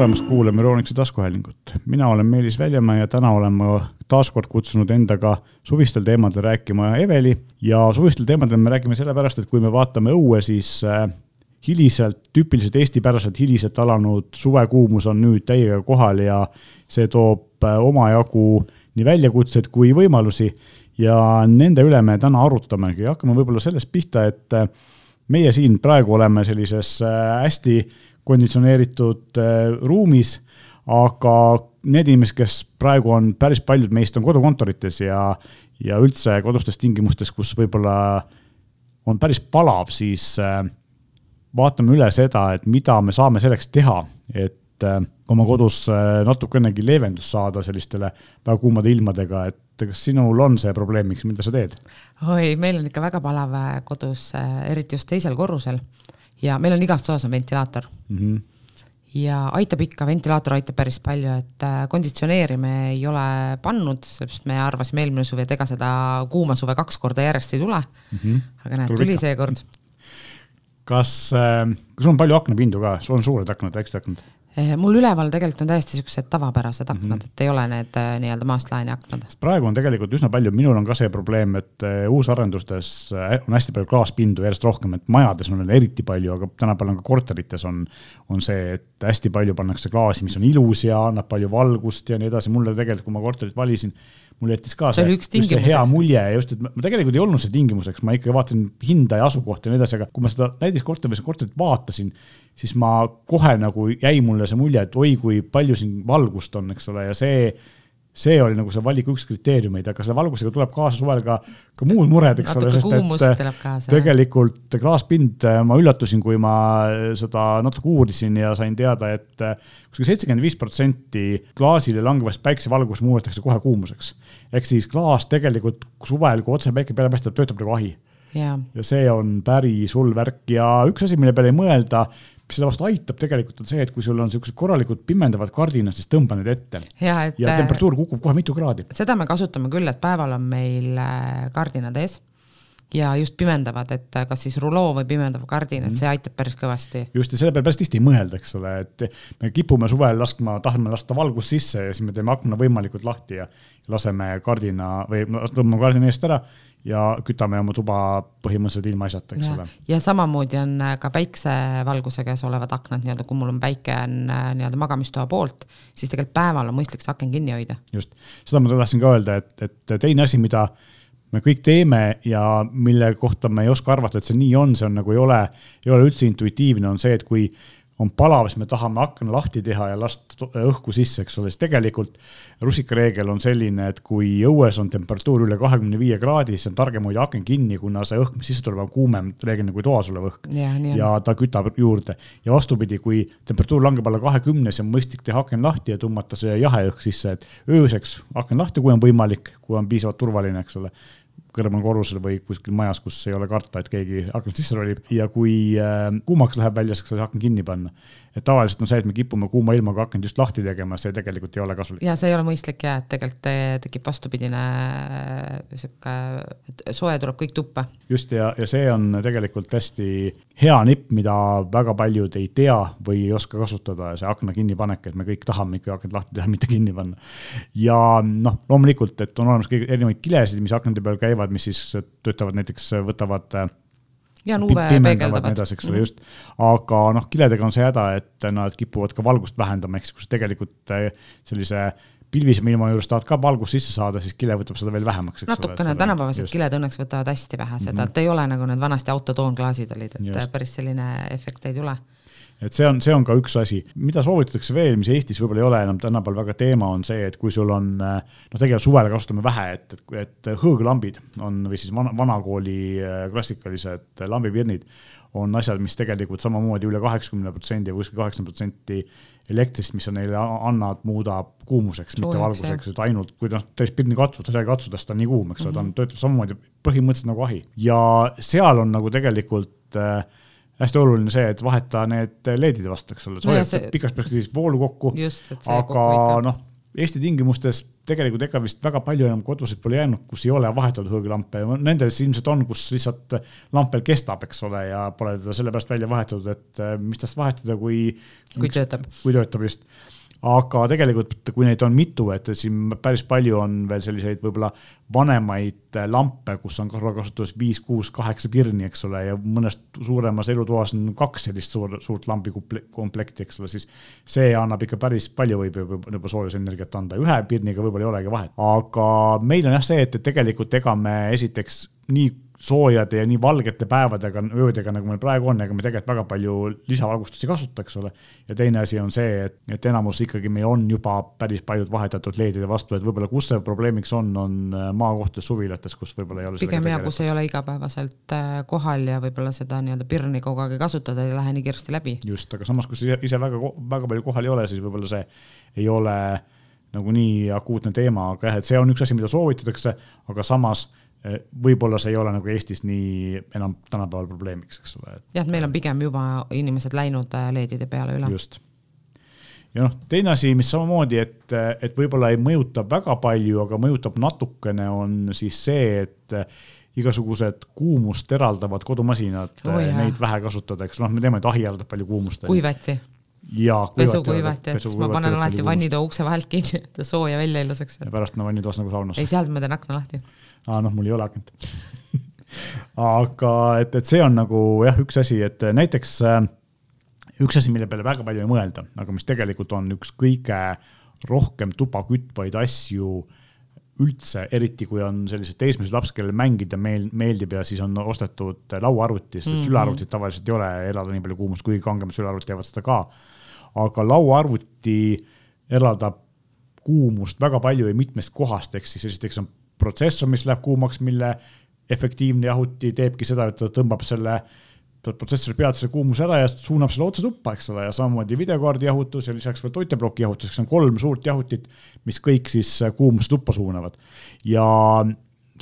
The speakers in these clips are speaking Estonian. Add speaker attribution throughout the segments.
Speaker 1: tulemast kuulama Euroonikuse taskuhäälingut. mina olen Meelis Väljamäe ja täna olen ma taas kord kutsunud endaga suvistel teemadel rääkima Eveli. Ja suvistel teemadel me räägime sellepärast, et kui me vaatame õue, siis äh, hiliselt, tüüpiliselt eestipäraselt hiliselt alanud suvekuumus on nüüd täiega kohal ja see toob äh, omajagu nii väljakutseid kui võimalusi. Ja nende üle me täna arutamegi. Hakkame võib-olla sellest pihta, et äh, meie siin praegu oleme sellises hästi konditsioneeritud ruumis, aga need inimesed, kes praegu on, päris paljud meist on kodukontorites ja, ja üldse kodustes tingimustes, kus võib-olla on päris palav, siis vaatame üle seda, et mida me saame selleks teha, et äh, oma kodus äh, natukenegi leevendust saada sellistele väga kuumade ilmadega, et kas sinul on see probleemiks, mida sa teed?
Speaker 2: oi, meil on ikka väga palav äh, kodus, eriti just teisel korrusel ja meil on igas toas on ventilaator mm. -hmm ja aitab ikka, ventilaator aitab päris palju, et konditsioneeri me ei ole pannud, sellepärast me arvasime eelmine suvi, et ega seda kuuma suve kaks korda järjest ei tule mm. -hmm. aga näed, tuli seekord
Speaker 1: kas äh,, kas sul on palju aknapindu ka, sul on suured aknad, väiksed aknad?
Speaker 2: Eh, mul üleval tegelikult on täiesti siuksed tavapärased aknad mm, -hmm. et ei ole need äh, nii-öelda maast laeni aknad.
Speaker 1: praegu on tegelikult üsna palju, minul on ka see probleem, et äh, uusarendustes on hästi palju klaaspindu järjest rohkem, et majades on veel eriti palju, aga tänapäeval on ka korterites on, on see, et hästi palju pannakse klaasi, mis on ilus ja annab palju valgust ja nii edasi. mulle tegelikult, kui ma korterit valisin, mul jättis ka see, see, see hea mulje ja just, et ma tegelikult ei olnud see tingimuseks, ma ikkagi vaatasin hinda ja asukohta ja nii edasi, aga kui ma seda näiteks korteris korterit vaatasin, siis ma kohe nagu jäi mulle see mulje, et oi, kui palju siin valgust on, eks ole, ja see see oli nagu see valiku üks kriteeriumeid, aga selle valgusega tuleb kaasa suvel ka, ka muud mured, eks ole,
Speaker 2: sest et
Speaker 1: tegelikult klaaspind, ma üllatusin, kui ma seda natuke uurisin ja sain teada, et kuskil seitsekümmend viis protsenti klaasile langevast päiksevalgust muudetakse kohe kuumuseks. ehk siis klaas tegelikult suvel, kui otse päike peale paistab, töötab nagu ahi.
Speaker 2: ja
Speaker 1: see on päris hull värk ja üks asi, mille peale ei mõelda mis selle vastu aitab tegelikult on see, et kui sul on siuksed korralikud pimendavad kardinad, siis tõmba need ette.
Speaker 2: ja, et,
Speaker 1: ja temperatuur kukub kohe mitu kraadi.
Speaker 2: seda me kasutame küll, et päeval on meil äh, kardinad ees ja just pimendavad, et äh, kas siis ruloo või pimendav kardin, et mhm. see aitab päris kõvasti.
Speaker 1: just ja selle peale päris tihti ei mõelda, eks ole, et me kipume suvel laskma, tahame lasta valgust sisse ja siis me teeme akna võimalikult lahti ja laseme kardina või tõmbame kardina eest ära ja kütame oma tuba põhimõtteliselt ilma asjata, eks ole.
Speaker 2: ja samamoodi on äh, ka päiksevalguse käes olevad aknad nii-öelda, kui mul on päike on äh, nii-öelda magamistoa poolt, siis tegelikult päeval on mõistlik see aken kinni hoida.
Speaker 1: just, seda ma tahtsin ka öelda, et, et teine asi, mida me kõik teeme ja mille kohta me ei oska arvata, et see nii on, see on nagu ei ole, ei ole üldse intuitiivne, on see, et kui on palav, siis me tahame akna lahti teha ja lasta õhku sisse, eks ole, siis tegelikult rusikareegel on selline, et kui õues on temperatuur üle kahekümne viie kraadi, siis on targem hoida aken kinni, kuna see õhk, mis sisse tuleb, on kuumem reeglina kui toas olev õhk.
Speaker 2: ja,
Speaker 1: ja ta kütab juurde. Ja vastupidi, kui temperatuur langeb alla kahekümne, siis on mõistlik teha aken lahti ja tõmmata see jahe õhk sisse, et ööseks aken lahti, kui on võimalik, kui on piisavalt turvaline, eks ole kõrval korrusel või kuskil majas, kus ei ole karta, et keegi aknast sisse ronib ja kui äh, kuumaks läheb välja, siis saab aken kinni panna. et tavaliselt on see, et me kipume kuuma ilmaga akent just lahti tegema, see tegelikult ei ole kasulik.
Speaker 2: ja see ei ole mõistlik ja, et tegelikult tekib vastupidine äh, sihuke, soe tuleb kõik tuppa.
Speaker 1: just ja, ja see on tegelikult hästi hea nipp, mida väga paljud ei tea või ei oska kasutada, see akna kinnipanek, et me kõik tahame ikka akent lahti teha, mitte kinni panna. ja noh, loomulikult, et on olemas erinevaid kilesid, mis aknate peal käivad käivad, mis siis töötavad näiteks, võtavad äh,
Speaker 2: ja on UV peegeldavad.
Speaker 1: edasi, eks ole mm -hmm., just. aga noh, kiledega on see häda, et nad kipuvad ka valgust vähendama, ehk siis kui sa tegelikult äh, sellise pilvisema ilma juures tahad ka valgust sisse saada, siis kile võtab seda veel vähemaks.
Speaker 2: natukene, tänapäevased just. kiled õnneks võtavad hästi vähe seda mm, -hmm. et ei ole nagu need vanasti autotoonklaasid olid, et just. päris selline efekt ei tule
Speaker 1: et see on, see on ka üks asi, mida soovitatakse veel, mis Eestis võib-olla ei ole enam tänapäeval väga teema, on see, et kui sul on, noh, tegelikult suvel kasutame vähe, et, et, et hõõglambid on või siis vana, vanakooli äh, klassikalised lambipirnid on asjad, mis tegelikult samamoodi üle kaheksakümne protsendi või kuskil kaheksakümmend protsenti elektrist, mis sa neile annad, muudab kuumuseks, mitte valguseks, et ainult kui ta täis pirni katsuda, sa ei katsuda, sest ta on nii kuum, eks ole mm -hmm., ta on, mhm. töötab samamoodi põhimõtteliselt nagu ahi ja seal on nagu tegelikult äh, hästi oluline see, et vaheta need LED-ide vastu, eks ole, sa hoiad see... pikas perspektiivis voolu kokku, aga noh, Eesti tingimustes tegelikult ega vist väga palju enam kodusid pole jäänud, kus ei ole vahetatud hõõglampe, nendes ilmselt on, kus lihtsalt lamp veel kestab, eks ole, ja pole teda sellepärast välja vahetatud, et mis tast vahetada, kui.
Speaker 2: kui töötab.
Speaker 1: kui töötab just aga tegelikult, kui neid on mitu, et siin päris palju on veel selliseid võib-olla vanemaid lampe, kus on kasutuses viis, kuus, kaheksa pirni, eks ole, ja mõnes suuremas elutoas on kaks sellist suur, suurt lambikomplekti, eks ole, siis see annab ikka päris palju, võib juba soojusenergiat anda, ühe pirniga võib-olla ei olegi vahet, aga meil on jah see, et, et tegelikult ega me esiteks nii soojade ja nii valgete päevadega, öödega, nagu meil praegu on, ega me tegelikult väga palju lisavalgustust ei kasuta, eks ole. ja teine asi on see, et, et enamus ikkagi meil on juba päris paljud vahetatud LED-ide vastu, et võib-olla kus see probleemiks on, on äh, maakohtades, suvilates, kus võib-olla ei ole.
Speaker 2: pigem ja kus ei ole igapäevaselt äh, kohal ja võib-olla seda nii-öelda pirni kogu aeg ei kasutada, ei lähe nii kiiresti läbi.
Speaker 1: just, aga samas, kus ise, ise väga, väga palju kohal ei ole, siis võib-olla see ei ole nagu nii akuutne teema, aga jah, et see on üks asi, mida soovitatakse, aga samas võib-olla see ei ole nagu Eestis nii enam tänapäeval probleemiks, eks ole.
Speaker 2: jah, et meil on pigem juba inimesed läinud äh, LED-ide peale üle.
Speaker 1: just. ja noh, teine asi, mis samamoodi, et, et võib-olla ei mõjuta väga palju, aga mõjutab natukene, on siis see, et igasugused kuumust eraldavad kodumasinad oh,, neid vähe kasutada, eks noh, me teame, et ahi eraldab palju kuumust.
Speaker 2: kuivati
Speaker 1: ja
Speaker 2: pesukuivati, et siis ma panen alati vannitoa ukse vahelt kinni, et sooja välja ei laseks.
Speaker 1: ja pärast on vannitoas nagu saunas.
Speaker 2: ei, sealt ma teen akna lahti
Speaker 1: aa noh, mul ei ole akent aga et, et see on nagu jah, üks asi, et näiteks äh, üks asi, mille peale väga palju ei mõelda, aga mis tegelikult on üks kõige rohkem tuba kütvaid asju üldse, eriti kui on sellised teismelised lapsed, kellele mängida meel, meeldib ja siis on ostetud lauaarvuti, sest mm -hmm. sülearvutit tavaliselt ei ole, elada nii palju kuumust, kuigi kangemad sülearvutid teevad seda ka. aga lauaarvuti eraldab kuumust väga palju ja mitmest kohast, ehk siis esiteks on protsessor, mis läheb kuumaks, mille efektiivne jahuti teebki seda, et ta tõmbab selle protsessori pealt selle kuumuse ära ja suunab selle otse tuppa, eks ole, ja samamoodi videokaardi jahutus ja lisaks veel toiteploki jahutus, eks on kolm suurt jahutit, mis kõik siis kuumust tuppa suunavad. ja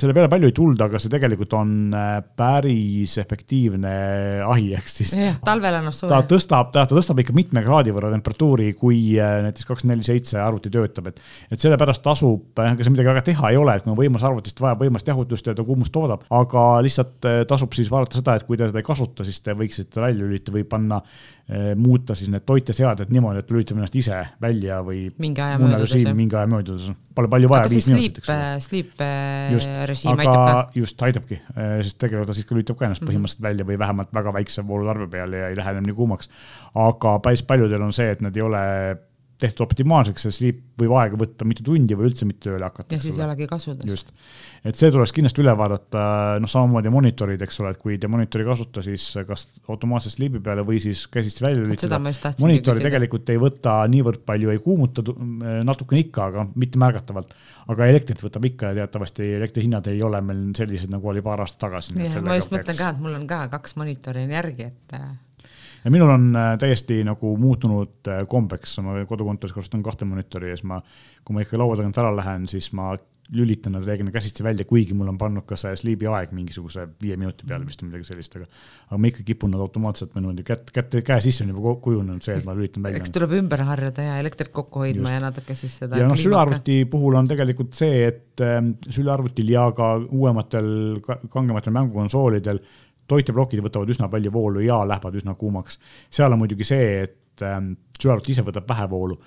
Speaker 1: selle peale palju ei tulda, aga see tegelikult on äh, päris efektiivne ahi, ehk siis.
Speaker 2: talvel annab
Speaker 1: suve. ta tõstab, ta, ta tõstab ikka mitme kraadi võrra temperatuuri, kui äh, näiteks kakskümmend neli seitse arvuti töötab, et. et sellepärast tasub, ega seal midagi väga teha ei ole, et kui on võimas arvutist vaja võimast jahutust ja ta kuumust toodab, aga lihtsalt äh, tasub siis vaadata seda, et kui te seda ei kasuta, siis te võiksite välja lülitada või panna muuta siis need toiteseadmed niimoodi, et lülitame ennast ise välja või
Speaker 2: mingi aja möödudes.
Speaker 1: mingi aja möödudes, pole palju vaja.
Speaker 2: aga see sleep, sleep režiim aitab ka.
Speaker 1: just, aitabki, sest tegelikult ta siis ka lülitab ka ennast mm -hmm. põhimõtteliselt välja või vähemalt väga väikse voolutarbe peal ja ei lähe enam nii kuumaks. aga päris paljudel on see, et nad ei ole tehtud optimaalseks ja sleep võib aega võtta mitu tundi või üldse mitte tööle hakata.
Speaker 2: ja siis ei olegi kasu tast.
Speaker 1: just, et see tuleks kindlasti üle vaadata, noh, samamoodi monitorid, eks ole, et kui te monitori ei kasuta, siis kas automaatselt sleep'i peale või siis käsitsi välja lülitada. monitori tegelikult ei võta niivõrd palju, ei kuumuta natukene ikka, aga mitte märgatavalt. aga elektrit võtab ikka ja teatavasti elektrihinnad ei ole meil sellised, nagu oli paar aastat tagasi.
Speaker 2: ma just mõtlen ka, et mul on ka kaks monitori on järgi, et äh,
Speaker 1: ja minul on äh, täiesti nagu muutunud äh, kombeks, ma kodukontoris kasutan kahte monitori ja siis ma, kui ma ikka laua tagant ära lähen, siis ma lülitan nad reeglina käsitsi välja, kuigi mul on pannud ka see sleep'i aeg mingisuguse viie minuti peale vist või midagi sellist, aga aga ma ikka kipun nad automaatselt või niimoodi kätt, kätte, käe sisse on juba kujunenud see, et ma lülitan välja.
Speaker 2: eks tuleb ümber harjuda ja elektrit kokku hoidma Just. ja natuke siis seda.
Speaker 1: ja noh, sülearvuti puhul on tegelikult see, et äh, sülearvutil ja ka uuematel kangematel mängukonsoolidel toiteplokid võtavad üsna palju voolu ja lähevad üsna kuumaks. seal on muidugi see, et ähm, sülearvuti ise võtab vähe voolu,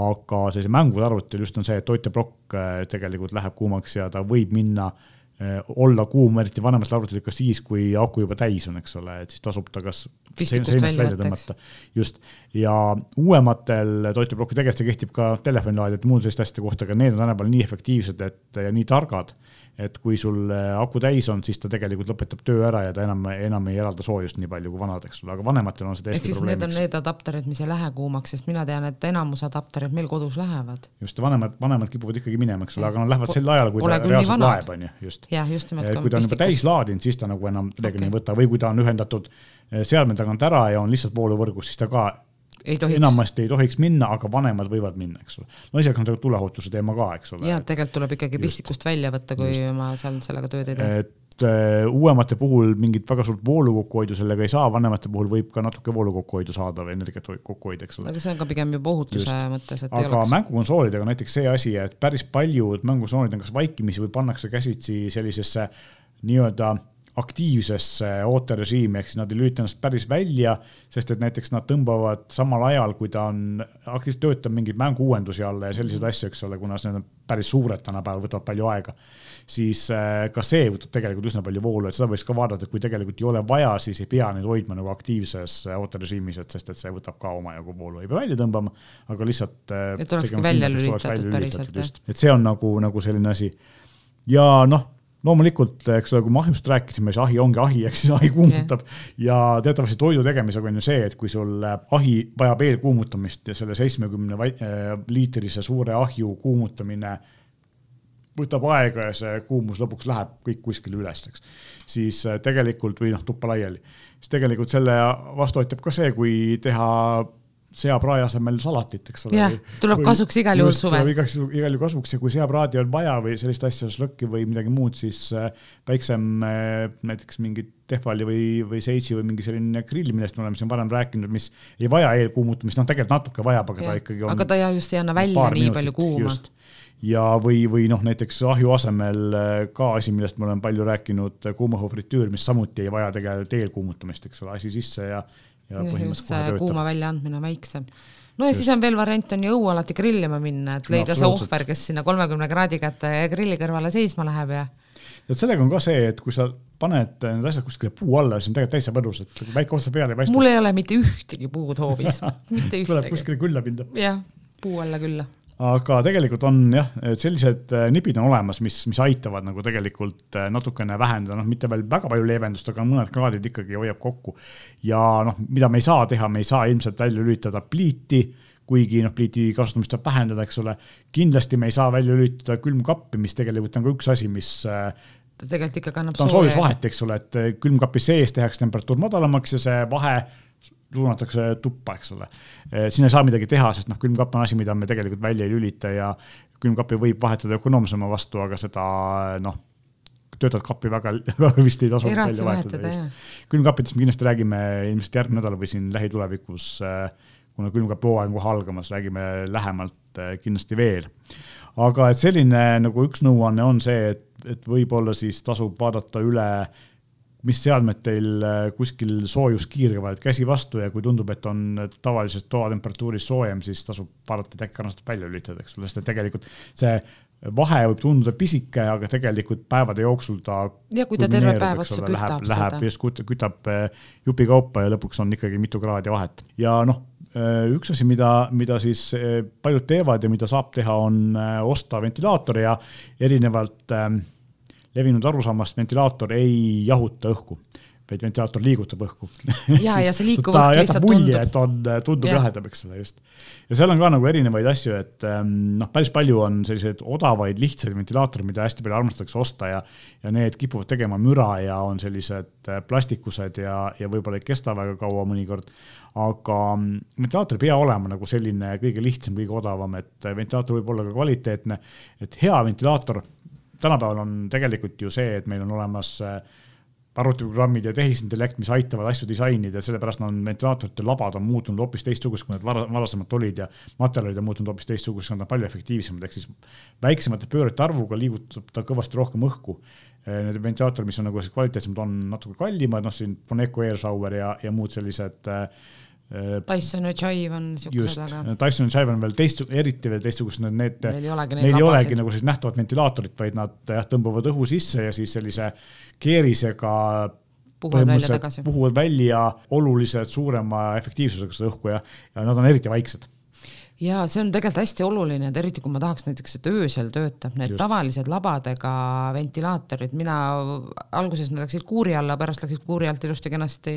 Speaker 1: aga sellise mängude arvutil just on see, et toiteplokk äh, tegelikult läheb kuumaks ja ta võib minna äh, olla kuum, eriti vanematel arvutitel ka siis, kui aku juba täis on, eks ole, et siis tasub ta kas
Speaker 2: seinast välja tõmmata.
Speaker 1: just, ja uuematel toiteplokkidel, tegelikult see kehtib ka telefonilaadijate ja muude selliste asjade kohta, aga need on tänapäeval nii efektiivsed, et ja nii targad et kui sul äh, aku täis on, siis ta tegelikult lõpetab töö ära ja ta enam, enam ei eralda soojust nii palju kui vanad, eks ole, aga vanematel on see täiesti
Speaker 2: probleemiks. Need on need adapterid, mis ei lähe kuumaks, sest mina tean, et enamus adapterid meil kodus lähevad.
Speaker 1: just, vanemad, vanemad kipuvad ikkagi minema, eks ole, aga nad lähevad sel ajal, kui ta reaalselt laeb, on ju, just.
Speaker 2: jah, just nimelt.
Speaker 1: kui ta on juba täis laadinud, siis ta nagu enam reeglina okay. ei võta või kui ta on ühendatud äh, seadme tagant ära ja on lihtsalt vooluvõrgus, siis ta ka. Enamasti ei tohiks minna, aga vanemad võivad minna, eks ole. no lisaks on see tuleohutuse teema ka, eks ole.
Speaker 2: jah, tegelikult tuleb ikkagi pistikust välja võtta, kui Just. ma seal sellega tööd ei tee.
Speaker 1: et äh, uuemate puhul mingit väga suurt voolu kokkuhoidu sellega ei saa, vanemate puhul võib ka natuke voolu kokkuhoidu saada või energiat kokku hoida, eks ole.
Speaker 2: aga see on ka pigem juba ohutuse Just. mõttes, et
Speaker 1: aga mängukonsoolidega näiteks see asi, et päris paljud mängukonsoolid on kas vaikimisi või pannakse käsitsi sellisesse nii-öelda aktiivsesse ooterežiimi, ehk siis nad ei lülita ennast päris välja, sest et näiteks nad tõmbavad samal ajal, kui ta on aktiivselt töötab mingeid mängu-uuendusi alla ja selliseid asju, eks ole, kuna need on päris suured tänapäeval, võtavad palju aega, siis äh, ka see võtab tegelikult üsna palju voolu, et seda võiks ka vaadata, kui tegelikult ei ole vaja, siis ei pea neid hoidma nagu aktiivses ooterežiimis, et sest et see võtab ka omajagu voolu, ei pea välja tõmbama, aga lihtsalt.
Speaker 2: Äh, et olekski välja lülitatud päriselt,
Speaker 1: et see on nagu, nagu selline asi ja noh loomulikult, eks ole, kui me ahjust rääkisime, siis ahi ongi ahi, ehk siis ahi kuumutab yeah. ja teatavasti toidu tegemisega on ju see, et kui sul ahi vajab eelkuumutamist ja selle seitsmekümne äh, liitrise suure ahju kuumutamine võtab aega ja see kuumus lõpuks läheb kõik kuskile üles, eks. siis äh, tegelikult või noh, tuppa laiali, siis tegelikult selle vastu aitab ka see, kui teha seaprae asemel salatit, eks ole.
Speaker 2: jah, tuleb kasuks igal juhul suvel.
Speaker 1: igaks juhul, igal juhul kasuks ja kui seapraadi on vaja või sellist asja, šlõkki või midagi muud, siis äh, väiksem äh, näiteks mingit tehvali või, või seitsi või mingi selline grill, millest me oleme siin varem rääkinud, mis ei vaja eelkuumutamist, noh, tegelikult natuke vajab, aga ja. ta ikkagi on.
Speaker 2: aga ta ja just ei anna välja nii palju kuuma.
Speaker 1: ja, või, või noh, näiteks ahju asemel äh, ka asi, millest me oleme palju rääkinud, kuumahufritüür, mis samuti ei vaja tegelikult eelkuumutamist, eks ole, asi sisse ja
Speaker 2: töötab. kuuma väljaandmine on väiksem. no ja Just. siis on veel variant on ju õue alati grillima minna, et leida no, see ohver, kes sinna kolmekümne kraadi kätte ja grilli kõrvale seisma läheb ja.
Speaker 1: et sellega on ka see, et kui sa paned need asjad kuskile puu alla, siis on tegelikult täitsa mõnus, et väike otsa peale ei paista.
Speaker 2: mul ei ole mitte ühtegi puud hoovis mitte ühtegi.
Speaker 1: tuleb kuskile külla minna.
Speaker 2: jah, puu alla külla
Speaker 1: aga tegelikult on jah, sellised äh, nipid on olemas, mis, mis aitavad nagu tegelikult äh, natukene vähendada, noh, mitte veel väga palju leevendust, aga mõned kraadid ikkagi hoiab kokku. ja noh, mida me ei saa teha, me ei saa ilmselt välja lülitada pliiti, kuigi noh, pliiti kasutamist saab vähendada, eks ole. kindlasti me ei saa välja lülitada külmkappi, mis tegelikult on ka üks asi, mis
Speaker 2: äh, ta tegelikult ikkagi annab
Speaker 1: ta on soojusvahet, eks ole, et külmkapi sees tehakse temperatuur madalamaks ja see vahe suunatakse tuppa, eks ole. siin ei saa midagi teha, sest noh, külmkapp on asi, mida me tegelikult välja ei lülita ja külmkapi võib vahetada ökonoomsema vastu, aga seda noh, töötavat kappi väga, väga vist ei tasu välja vahetada. külmkappidest me kindlasti räägime ilmselt järgmine nädal või siin lähitulevikus, kuna külmkapi hooaeg on kohe algamas, räägime lähemalt eh, kindlasti veel. aga et selline nagu üks nõuanne on see, et, et võib-olla siis tasub vaadata üle mis seadmed teil äh, kuskil soojust kiirgavad käsi vastu ja kui tundub, et on tavalisest toatemperatuurist soojem, siis tasub vaadata, et äkki kannatab välja lülitada, eks ole, sest et tegelikult see vahe võib tunduda pisike, aga tegelikult päevade jooksul ta.
Speaker 2: ja kui ta terve päev otsa kütab
Speaker 1: läheb, seda. Läheb just kütab äh, jupikaupa ja lõpuks on ikkagi mitu kraadi vahet ja noh, äh, üks asi, mida, mida siis paljud teevad ja mida saab teha, on osta ventilaator ja erinevalt äh, levinud arusaamast ventilaator ei jahuta õhku, vaid ventilaator liigutab õhku.
Speaker 2: ja ja see liikuv õhk lihtsalt mulje,
Speaker 1: tundub. et on, tundub jahedam, eks ole, just. ja seal on ka nagu erinevaid asju, et ähm, noh, päris palju on selliseid odavaid, lihtsaid ventilaatoreid, mida hästi palju armastatakse osta ja, ja need kipuvad tegema müra ja on sellised äh, plastikused ja, ja võib-olla ei kesta väga kaua mõnikord aga mm, ventilaator ei pea olema nagu selline kõige lihtsam, kõige odavam, et äh, ventilaator võib olla ka kvaliteetne, et hea ventilaator tänapäeval on tegelikult ju see, et meil on olemas äh, arvutiprogrammid ja tehisintellekt, mis aitavad asju disainida sellepärast on ventilaatorite labad on muutunud hoopis teistsugused, kui need varasemalt olid ja materjalid on muutunud hoopis teistsuguseks, nad on palju efektiivsemad, ehk siis väiksemate pöörete arvuga liigutab ta kõvasti rohkem õhku. Äh, need ventilaatorid, mis on nagu kvaliteetsemad, on natuke kallimad, noh siin Boneco Airshower ja, ja muud sellised Äh,
Speaker 2: Tyson ja Chive on siuksed,
Speaker 1: aga. Tyson ja Chive on veel teist, eriti veel teistsugused, need, need. Neil ei olegi, neil ei olegi nagu sellist nähtavat ventilaatorit, vaid nad jah, tõmbavad õhu sisse ja siis sellise keerisega.
Speaker 2: puhuvad välja tagasi.
Speaker 1: puhuvad välja oluliselt suurema efektiivsusega seda õhku ja, ja nad on eriti vaiksed
Speaker 2: ja see on tegelikult hästi oluline, et eriti kui ma tahaks näiteks, et öösel töötab, need Just. tavalised labadega ventilaatorid, mina alguses nad läksid kuuri alla, pärast läksid kuuri alt ilusti-kenasti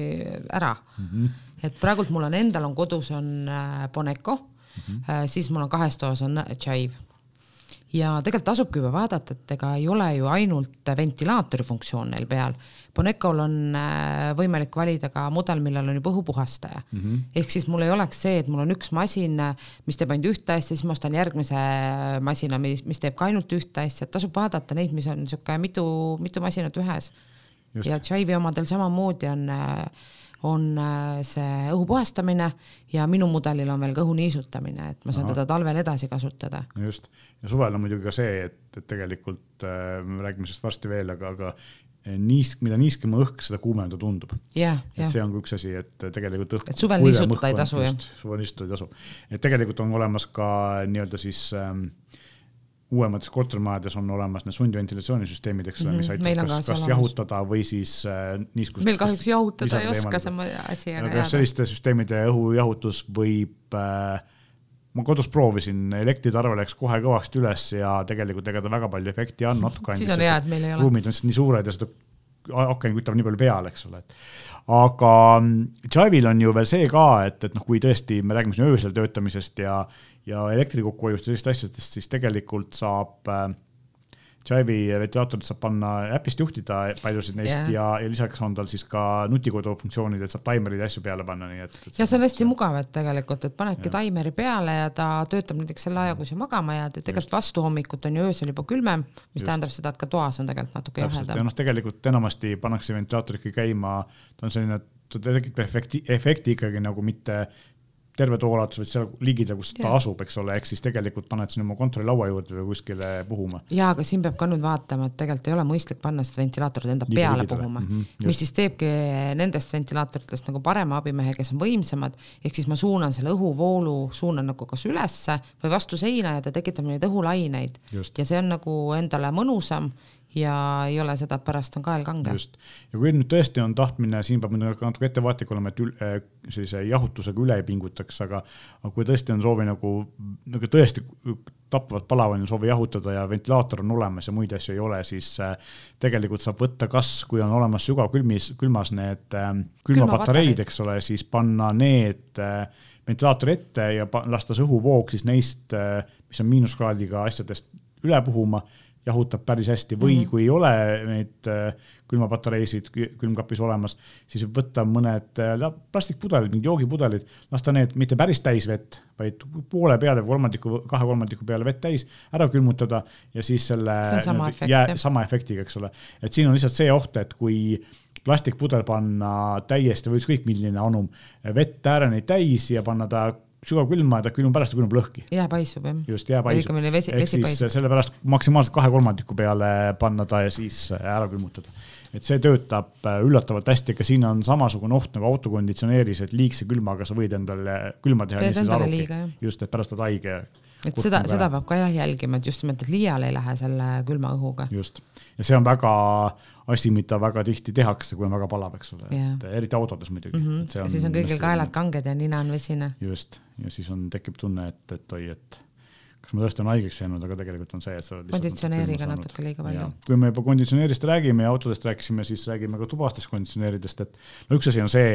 Speaker 2: ära mm. -hmm. et praegult mul on endal on kodus on äh, Boneco mm, -hmm. siis mul on kahes toas on Chive ja tegelikult tasubki juba vaadata, et ega ei ole ju ainult ventilaatori funktsioon neil peal. Bonecol on äh, võimalik valida ka mudel, millel on juba õhupuhastaja mm. -hmm. ehk siis mul ei oleks see, et mul on üks masin, mis teeb ainult ühte asja, siis ma ostan järgmise masina, mis, mis teeb ka ainult ühte asja, et tasub vaadata neid, mis on niisugune mitu, mitu masinat ühes. ja Chive'i omadel samamoodi on äh, on äh, see õhu puhastamine ja minu mudelil on veel ka õhu niisutamine, et ma saan Aha. teda talvel edasi kasutada.
Speaker 1: just, ja suvel on muidugi ka see, et, et tegelikult äh, me räägime sellest varsti veel, aga, aga niisk, mida niiskem õhk, seda kuumem ta tundub et see on ka üks asi, et tegelikult
Speaker 2: õhk. et suvel niisutada ei tasu, jah?
Speaker 1: suvel niisutada ei tasu. et tegelikult on olemas ka nii-öelda siis ähm, uuemates kortermajades on olemas need sundventilatsioonisüsteemid, eks ole, mis mhm, aitavad kas, kas jahutada või siis äh, niiskust.
Speaker 2: meil kahjuks jahutada ei oska, see on asi,
Speaker 1: aga jah. selliste süsteemide õhujahutus võib äh, ma kodus proovisin, elektritarve läks kohe kõvasti üles ja tegelikult ega ta väga palju efekti ei andnud, natuke
Speaker 2: andis. siis on hea, et meil ei ole.
Speaker 1: ruumid on lihtsalt nii suured ja seda aken kütab nii palju peale, eks ole, et aga mm, Jive'il on ju veel see ka, et, et noh, kui tõesti me räägime siin öösel töötamisest ja ja elektri kokkuhoiust ja sellistest asjadest, siis tegelikult saab äh, Jive'i ventilaatorit saab panna äpist juhtida paljusid neist yeah. ja, ja lisaks on tal siis ka nutikodu funktsioonid, et saab taimerid ja asju peale panna, nii et,
Speaker 2: et. ja see on hästi mugav, et tegelikult, et panedki ja. taimeri peale ja ta töötab näiteks selle aja, kui sa magama jääd, et tegelikult vastu hommikut on ju öösel juba külmem, mis Just. tähendab seda, et ka toas on tegelikult natuke jahedam.
Speaker 1: ja noh, tegelikult enamasti pannakse ventilaator ikkagi käima, ta on selline, ta tekitab efekti, efekti ikkagi nagu mitte terve toolatus, vaid seal ligidal, kus ta asub, eks ole, ehk siis tegelikult paned sinna oma kontorilaua juurde või kuskile puhuma.
Speaker 2: ja, aga siin peab ka nüüd vaatama, et tegelikult ei ole mõistlik panna seda ventilaatorit enda Liiga peale ligidale. puhuma. Mm, -hmm, mis siis teebki nendest ventilaatoritest nagu parema abimehe, kes on võimsamad, ehk siis ma suunan selle õhuvoolu, suunan nagu kas ülesse või vastu seina ja ta tekitab neid õhulaineid. Ja see on nagu endale mõnusam ja ei ole seda, et pärast on kael kange.
Speaker 1: just, ja kui nüüd tõesti on tahtmine, siin peab natuke ettevaatlik olema, et ül, äh, sellise jahutusega üle ei pingutaks, aga, aga kui tõesti on soovi nagu, nagu tõesti tapvalt palav on soovi jahutada ja ventilaator on olemas ja muid asju ei ole, siis äh, tegelikult saab võtta, kas, kui on olemas sügavkülmis, külmas need äh, külmapatareid, eks ole, siis panna need ventilaatori ette ja lasta see õhuvoog siis neist, mis on miinuskraadiga asjadest üle puhuma jahutab päris hästi või mm -hmm. kui ei ole neid äh, külmapatareisid külmkapis olemas, siis võtta mõned äh, plastikpudelid, mingid joogipudelid, lasta need mitte päris täis vett, vaid poole peale või kolmandiku, kahe kolmandiku peale vett täis, ära külmutada ja siis selle
Speaker 2: sama, efekt, jää,
Speaker 1: sama efektiga, eks ole. et siin on lihtsalt see oht, et kui plastikpudel panna täiesti või ükskõik milline anum vett ääreni täis ja panna ta sügavkülma ja ta külmub pärast ja külmub lõhki.
Speaker 2: jää paisub jah.
Speaker 1: just, jää paisub. ehk siis sellepärast maksimaalselt kahe kolmandiku peale panna ta ja siis ära külmutada. et see töötab äh, üllatavalt hästi, ka siin on samasugune oht nagu autokonditsioneeris, et liigse külmaga sa võid endale külma teha.
Speaker 2: teed endale liiga jah.
Speaker 1: just, et pärast oled haige
Speaker 2: et seda, seda peab ka jah jälgima, et just nimelt, et liiale ei lähe selle külma õhuga.
Speaker 1: just, ja see on väga asi, mida väga tihti tehakse, kui on väga palav, eks ole, et eriti autodes muidugi
Speaker 2: mm. -hmm. ja siis on kõigil kaelad kanged ja nina on vesine.
Speaker 1: just, ja siis on, tekib tunne, et, et oi, et kas ma tõesti olen haigeks jäänud, aga tegelikult on see, et sa oled
Speaker 2: konditsioneeriga natuke liiga palju.
Speaker 1: kui me juba konditsioneerist räägime ja autodest rääkisime, siis räägime ka tubastest konditsioneeridest, et no üks asi on see,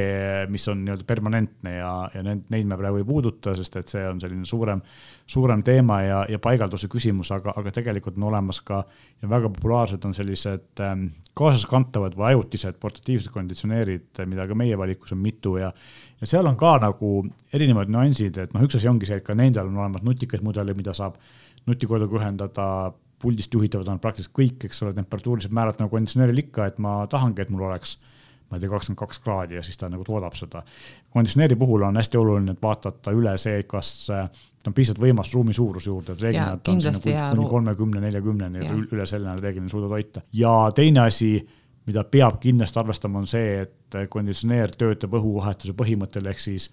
Speaker 1: mis on nii-öelda permanentne ja, ja need, neid me praegu ei puuduta, sest et see on selline suurem, suurem teema ja, ja paigalduse küsimus, aga, aga tegelikult on olemas ka ja väga populaarsed on sellised ähm, kaasaskantavad või ajutised portatiivsed konditsioneerid, mida ka meie valikus on mitu ja ja seal on ka nagu erinevad nüansid, et noh, üks asi ongi see, et ka nendel on olemas nutikaid mudeleid, mida saab nutikoduga ühendada, puldist juhitavad on praktiliselt kõik, eks ole, temperatuurilised määrad nagu konditsioneeril ikka, et ma tahangi, et mul oleks ma ei tea, kakskümmend kaks kraadi ja siis ta nagu toodab seda. konditsioneeri puhul on hästi oluline, et vaadata üle see, kas on piisavalt võimas ruumi suuruse juurde, et reeglina ta on nagu kuni kolmekümne, neljakümneni, üle selle reeglina suuda toita. ja teine asi mida peab kindlasti arvestama, on see, et konditsioneer töötab õhuvahetuse põhimõttel, ehk siis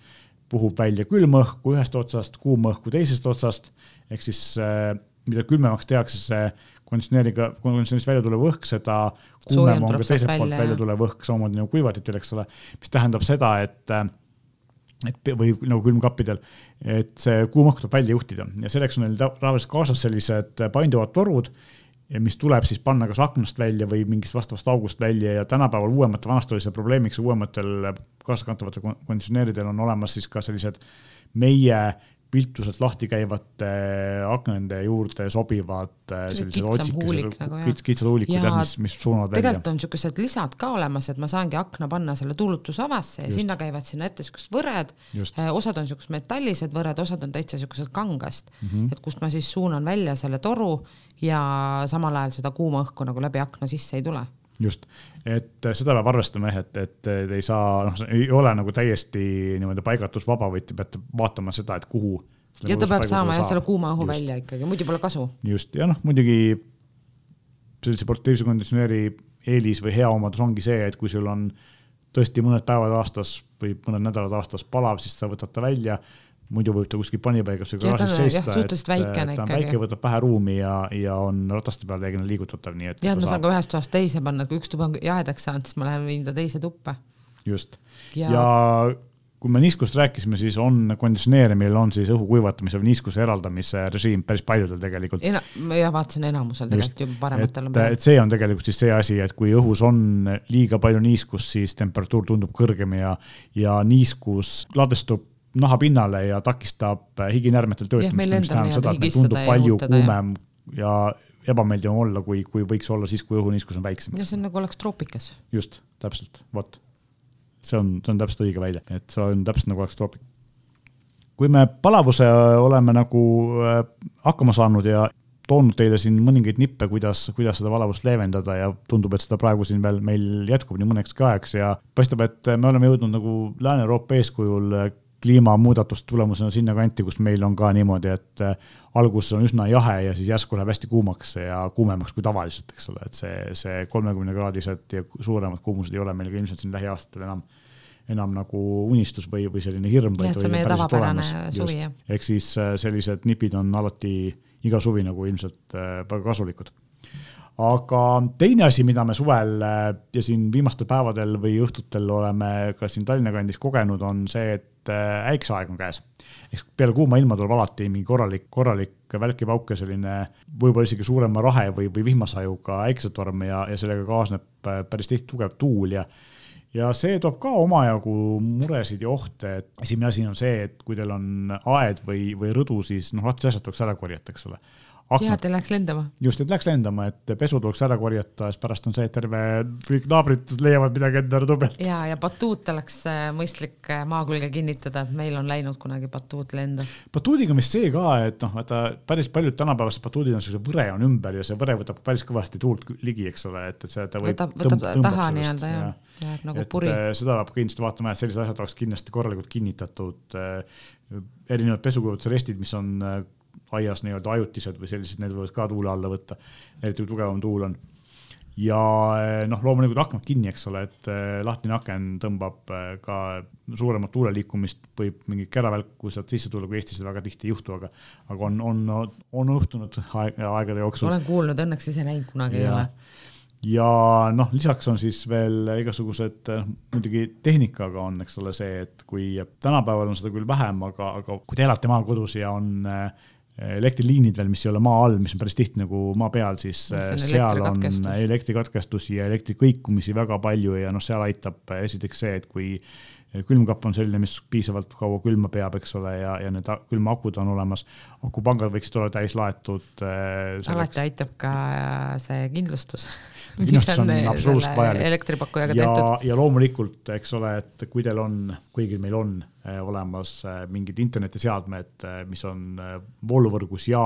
Speaker 1: puhub välja külma õhku ühest otsast, kuuma õhku teisest otsast, ehk siis äh, mida külmemaks tehakse see konditsioneeriga, konditsioneerist välja tulev õhk, seda kuumem on ka teiselt poolt välja tulev õhk, samamoodi nagu kuivatitel, eks ole, mis tähendab seda, et äh, et või nagu külmkappidel, et see kuum õhk tuleb välja juhtida. Ja selleks on neil tavaliselt kaasas sellised painduvad torud ja mis tuleb siis panna kas aknast välja või mingist vastavast august välja ja tänapäeval uuematel, vanasti oli see probleemiks, uuematel kaaskantavatel konditsioneeridel on olemas siis ka sellised meie viltuselt lahti käivate aknade juurde sobivad äh, sellised otsikesed, nagu, kits, kitsad huulikud, jah, mis, mis suunavad
Speaker 2: välja. tegelikult on niisugused lisad ka olemas, et ma saangi akna panna selle tuulutusavasse ja Just. sinna käivad sinna ette niisugused võred, äh, osad on niisugused metallised võred, osad on täitsa niisugused kangast mm, -hmm. et kust ma siis suunan välja selle toru ja samal ajal seda kuuma õhku nagu läbi akna sisse ei tule
Speaker 1: just, et seda peab arvestama jah, et, et ei saa, noh, ei ole nagu täiesti niimoodi paigutusvaba, vaid te peate vaatama seda, et kuhu.
Speaker 2: ja ta peab saama jah, selle kuuma õhu just. välja ikkagi, muidu pole kasu.
Speaker 1: just, ja noh, muidugi sellise portatiivse konditsioneeri eelis või hea omadus ongi see, et kui sul on tõesti mõned päevad aastas või mõned nädalad aastas palav, siis sa võtad ta välja muidu võib ta kuskil panipaigas või garaažis seista, et
Speaker 2: väikene
Speaker 1: ta on väike, võtab vähe ruumi ja, ja on rataste peal reeglina liigutatav, nii et.
Speaker 2: jah, ma saan ka ühest toast teise panna, et kui üks tuba on jahedaks saanud, siis ma lähen viin ta teise tuppa.
Speaker 1: just ja, ja kui me niiskust rääkisime, siis on konditsioneerimil on siis õhu kuivatamise või niiskuse eraldamise režiim päris paljudel tegelikult
Speaker 2: jah, vaatasin enamusel tegelikult juba parematel
Speaker 1: on. et see on tegelikult siis see asi, et kui õhus on liiga palju niiskust, siis temperatuur tundub kõrgem ja, ja niiskus ladestub nahapinnale ja takistab higinärmetel töötamist, mis tähendab seda, et meil tundub palju kuumem ja ebameeldivam olla, kui, kui võiks olla siis, kui õhuniiskus on väiksem.
Speaker 2: jah, see on nagu oleks troopikas.
Speaker 1: just, täpselt, vot. see on, see on täpselt õige välja, et see on täpselt nagu oleks troopik. kui me palavuse oleme nagu äh, hakkama saanud ja toonud teile siin mõningaid nippe, kuidas, kuidas seda valavust leevendada ja tundub, et seda praegu siin veel meil jätkub nii mõnekski ajaks ja paistab, et me oleme jõudnud nagu Lääne-Euroopa eeskujul kliimamuudatuste tulemusena sinnakanti, kus meil on ka niimoodi, et äh, alguses on üsna jahe ja siis järsku läheb hästi kuumaks ja kuumemaks kui tavaliselt, eks ole, et see, see kolmekümne kraadised ja suuremad kuumused ei ole meil ka ilmselt siin lähiaastatel enam enam nagu unistus või, või selline hirm.
Speaker 2: jah, et see on meie tavapärane suvi, jah.
Speaker 1: ehk siis äh, sellised nipid on alati iga suvi nagu ilmselt äh, väga kasulikud aga teine asi, mida me suvel ja siin viimastel päevadel või õhtutel oleme ka siin Tallinna kandis kogenud, on see, et äh, äikseaeg on käes. ehk peale kuuma ilma tuleb alati mingi korralik, korralik välkipauke, selline võib-olla isegi suurema rahe või, või vihmasajuga äiksetorm ja, ja sellega kaasneb äh, päris tihti tugev tuul ja ja see toob ka omajagu muresid ja ohte, et esimene asi on see, et kui teil on aed või, või rõdu, siis noh, alati asjad tuleks ära korjata, eks ole
Speaker 2: aknad. ja, et ei läheks lendama.
Speaker 1: just, et läheks lendama, et pesu tuleks ära korjata, siis pärast on see, et terve, kõik naabrid leiavad midagi enda rõdu pealt.
Speaker 2: ja, ja batuut oleks äh, mõistlik äh, maa külge kinnitada, et meil on läinud kunagi batuut lenda.
Speaker 1: batuudiga on vist see ka, et noh, vaata päris paljud tänapäevased batuudid on siukse võre on ümber ja see võre võtab päris kõvasti tuult ligi, eks ole, et, et see, ta võib.
Speaker 2: võtab, võtab taha nii-öelda jah ja, jääb nagu puri.
Speaker 1: Äh, seda peab kindlasti vaatama, et sellised asjad oleks kindlasti korralikult kinnitatud. erinevad pesukujutlusrestid, mis on aias nii-öelda ajutised või sellised, need võivad ka tuule alla võtta, eriti kui tugevam tuul on. ja eh, noh, loomulikult aknad kinni, eks ole, et eh, lahtine aken tõmbab eh, ka suuremat tuule liikumist, võib mingit käravälku sealt sisse tulla, kui Eestis seda väga tihti ei juhtu, aga, aga on, on, on juhtunud aeg, aegade jooksul.
Speaker 2: olen kuulnud, õnneks ise näinud kunagi ja, ei ole
Speaker 1: ja noh, lisaks on siis veel igasugused, muidugi tehnikaga on, eks ole, see, et kui tänapäeval on seda küll vähem, aga, aga kui te elate maakodus ja on äh, elektriliinid veel, mis ei ole maa all, mis on päris tihti nagu maa peal, siis äh, seal on elektrikatkestusi ja elektrikõikumisi väga palju ja noh, seal aitab äh, esiteks see, et kui külmkapp on selline, mis piisavalt kaua külma peab, eks ole, ja, ja need külmaakud on olemas. akupangad võiksid olla täis laetud
Speaker 2: äh,. alati aitab ka see kindlustus
Speaker 1: kindlustus on, absoluutselt vajalik.
Speaker 2: elektripakkujaga
Speaker 1: tehtud. ja loomulikult, eks ole, et kui teil on, kuigi meil on olemas äh, mingid internetiseadmed, äh, mis on vooluvõrgus ja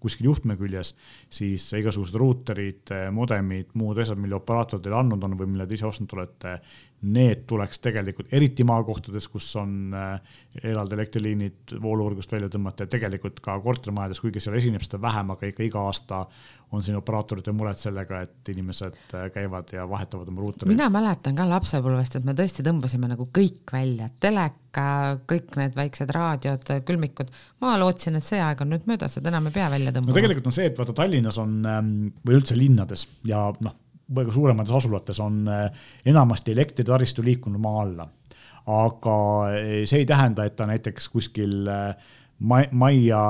Speaker 1: kuskil juhtme küljes, siis igasugused ruuterid, modemid, muud asjad, mille operaator teile andnud on või mille te ise ostnud olete, need tuleks tegelikult, eriti maakohtades, kus on eraldi elektriliinid vooluvõrgust välja tõmmata ja tegelikult ka kortermajades, kuigi seal esineb seda vähem, aga ikka iga aasta on siin operaatoritel mured sellega, et inimesed äh, käivad ja vahetavad oma ruutereid.
Speaker 2: mina mäletan ka lapsepõlvest, et me tõesti tõmbasime nagu kõik välja, teleka, kõik need väiksed raadiod, külmikud. ma lootsin, et see aeg on nüüd möödas, et enam ei pea välja tõmbama.
Speaker 1: no tegelikult on see, et vaata Tallinnas on ähm, või üldse linnades ja noh, väga suuremates asulates on äh, enamasti elektritaristu liikunud maa alla. aga äh, see ei tähenda, et ta näiteks kuskil äh, majja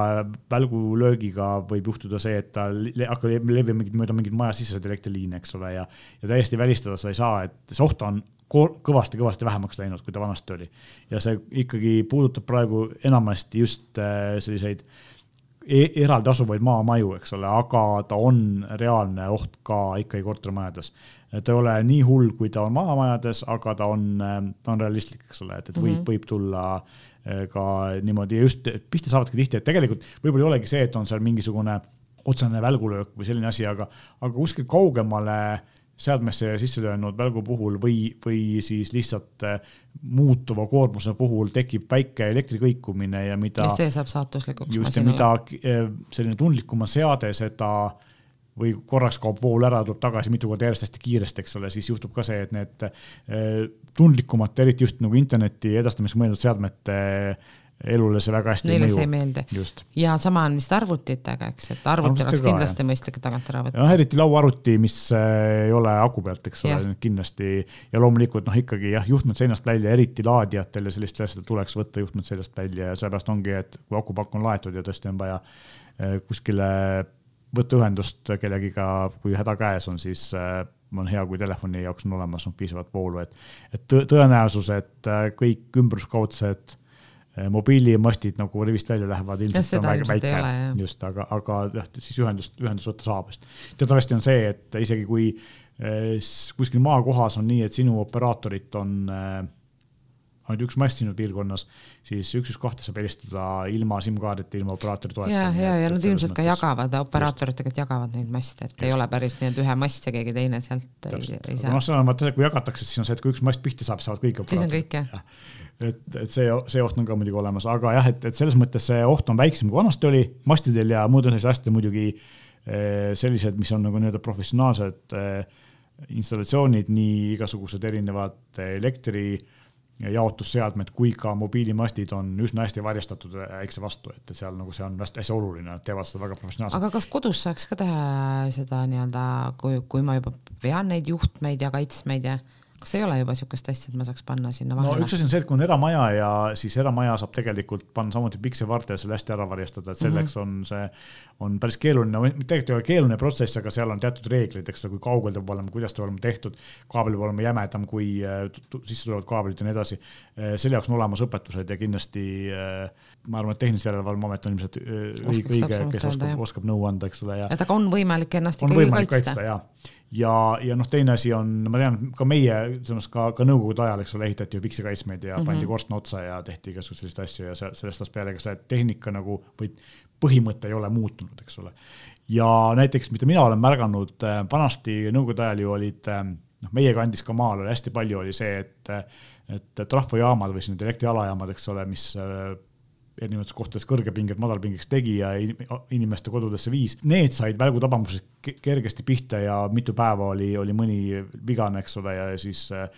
Speaker 1: välgulöögiga võib juhtuda see, et ta hakkab levima mingit mööda mingit majasiseseid elektriliine, eks ole, ja, ja täiesti välistada seda ei saa, et see oht on kõvasti-kõvasti vähemaks läinud, kui ta vanasti oli. ja see ikkagi puudutab praegu enamasti just selliseid e eraldi asuvaid maamaju, eks ole, aga ta on reaalne oht ka ikkagi kortermajades ta ei ole nii hull, kui ta on maamajades, aga ta on, ta on realistlik, eks ole, et, et võib mm, -hmm. võib tulla eh, ka niimoodi just, pihta saavadki tihti, et tegelikult võib-olla ei olegi see, et on seal mingisugune otsene välgulöök või selline asi, aga, aga kuskil kaugemale seadmesse sisse löönud välgu puhul või, või siis lihtsalt eh, muutuva koormuse puhul tekib väike elektrikõikumine ja mida.
Speaker 2: see saab saatuslikuks.
Speaker 1: just ja mida eh, selline tundlikuma seade, seda äh, või korraks kaob vool ära, tuleb tagasi mitu korda järjest hästi kiiresti, eks ole, siis juhtub ka see, et need eh, tundlikumate, eriti just nagu interneti edastamiseks mõeldud seadmete elule see väga hästi
Speaker 2: Neile ei mõju. see ei meeldi. ja sama on vist arvutitega, eks, et arvuti oleks kindlasti mõistlik tagant ära võtta.
Speaker 1: noh, eriti lauaarvuti, mis eh, ei ole aku pealt, eks ole, kindlasti ja loomulikult noh, ikkagi jah, juhtmed seinast välja, eriti laadijatel ja sellistel asjadel tuleks võtta juhtmed seljast välja ja sellepärast ongi, et kui akupakk on laetud ja tõesti on vaja eh, kuskile võtta ühendust kellegiga, kui häda käes on, siis äh, on hea, kui telefoni jaoks on olemas noh, piisavalt voolu, et, et tõenäosus, et äh, kõik ümberskaudsed äh, mobiilimastid nagu rivist välja lähevad, ilmselt on väike, just, aga, aga jah, siis ühendust, ühendust võtta saab, sest teatavasti on see, et isegi kui kuskil maakohas on nii, et sinu operaatorit on äh, ainult üks mast sinu piirkonnas, siis üks, üks kahte saab helistada ilma SIM-kaardita, ilma operaatori toeta.
Speaker 2: ja, ja, ja nad ilmselt ka jagavad, operaatorid tegelikult jagavad neid maste, et just. ei ole päris nii, et ühe mast ja keegi teine sealt Täpselt. ei, ei saa.
Speaker 1: noh, see on vaata, kui jagatakse, siis on see, et kui üks mast pihta saab, saavad kõik
Speaker 2: operaatorid. siis on kõik jah ja.
Speaker 1: et, et see, see oht on ka muidugi olemas, aga jah, et, et selles mõttes see oht on väiksem, kui vanasti oli, mastidel ja muudel sellistel asjadel muidugi eh, sellised, mis on nagu nii-öelda professionaalsed eh, installatsioonid, nii igasugused erinevad elektri äh, jaotusseadmed kui ka mobiilimastid on üsna hästi varjastatud äikse vastu, et seal nagu see on hästi, oluline, nad teevad seda väga professionaalselt.
Speaker 2: aga kas kodus saaks ka teha seda nii-öelda, kui, kui ma juba vean neid juhtmeid ja kaitsmeid ja kas ei ole juba niisugust asja, et ma saaks panna sinna vahele?
Speaker 1: no üks asi on see, et kui on eramaja ja siis eramaja saab tegelikult panna samuti piksevarte ja selle hästi ära varjastada, et selleks mm -hmm. on see, on päris keeruline tegelikult ei ole keeruline protsess, aga seal on teatud reeglid, eks ole, kui kaugel ta peab olema, kuidas ta peab olema tehtud, kaabel peab olema jämedam kui äh, sisse tulevad kaablid ja nii edasi. Äh, selle jaoks on olemas õpetused ja kindlasti äh, ma arvan, et Tehnilise Järelevalve Amet on ilmselt õige, õige, kes oskab, oskab nõu anda, eks ole, ja.
Speaker 2: et aga on võimalik ennast ikkagi kaitsta, kaitsta?
Speaker 1: ja, ja noh, teine asi on, ma tean, ka meie, mõttes ka, ka nõukogude ajal, eks ole, ehitati ju piksikaitsmeid ja mm -hmm. pandi korstna otsa ja tehti igasuguseid selliseid asju ja sellest ajast peale, ega see tehnika nagu või põhimõte ei ole muutunud, eks ole. ja näiteks, mida mina olen märganud, äh, vanasti nõukogude ajal ju olid, äh, noh, meie kandis ka maal oli hästi palju oli see, et et trahvujaamad või siis need elektrialajaamad, eks ole, mis äh, erinevates kohtades kõrgepinget madalpingeks tegi ja inimeste kodudesse viis. Need said välgutabamuses kergesti pihta ja mitu päeva oli, oli mõni vigane, eks ole, ja siis äh,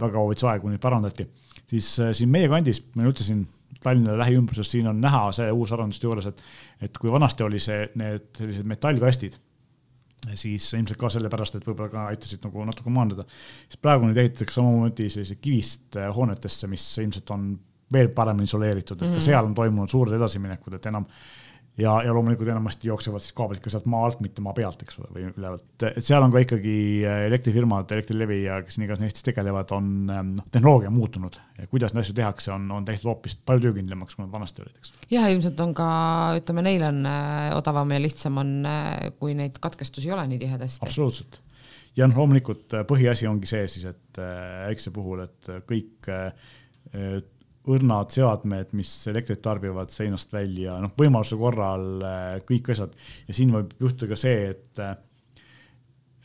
Speaker 1: väga hoidis aega, kuni parandati. siis äh, siin meie kandis, meil üldse siin Tallinna lähiümbruses, siin on näha see uusarenduste juures, et, et kui vanasti oli see, need sellised metallkastid siis ilmselt ka sellepärast, et võib-olla ka aitasid nagu natuke maandada. siis praegu nüüd ehitatakse samamoodi selliseid kivist äh, hoonetesse, mis ilmselt on veel paremini isoleeritud, et ka mhm. seal on toimunud suured edasiminekud, et enam ja, ja loomulikult enamasti jooksevad siis kaablid ka sealt maa alt, mitte maa pealt, eks ole, või ülevalt. et seal on ka ikkagi äh, elektrifirmad, Elektrilevi ja kes nii iganes Eestis tegelevad, on ähm, noh, tehnoloogia muutunud ja kuidas neid asju tehakse, on, on tehtud hoopis palju töökindlamaks, kui nad vanasti olid, eks.
Speaker 2: jah, ilmselt on ka, ütleme, neil on äh, odavam ja lihtsam on, äh, kui neid katkestusi ei ole nii tihedasti.
Speaker 1: absoluutselt. ja noh, loomulikult põhiasi ongi see siis, et äikse puhul, et kõik õrnad seadmed, mis elektrit tarbivad seinast välja, noh, võimaluse korral äh, kõik asjad. ja siin võib juhtuda ka see, et, äh,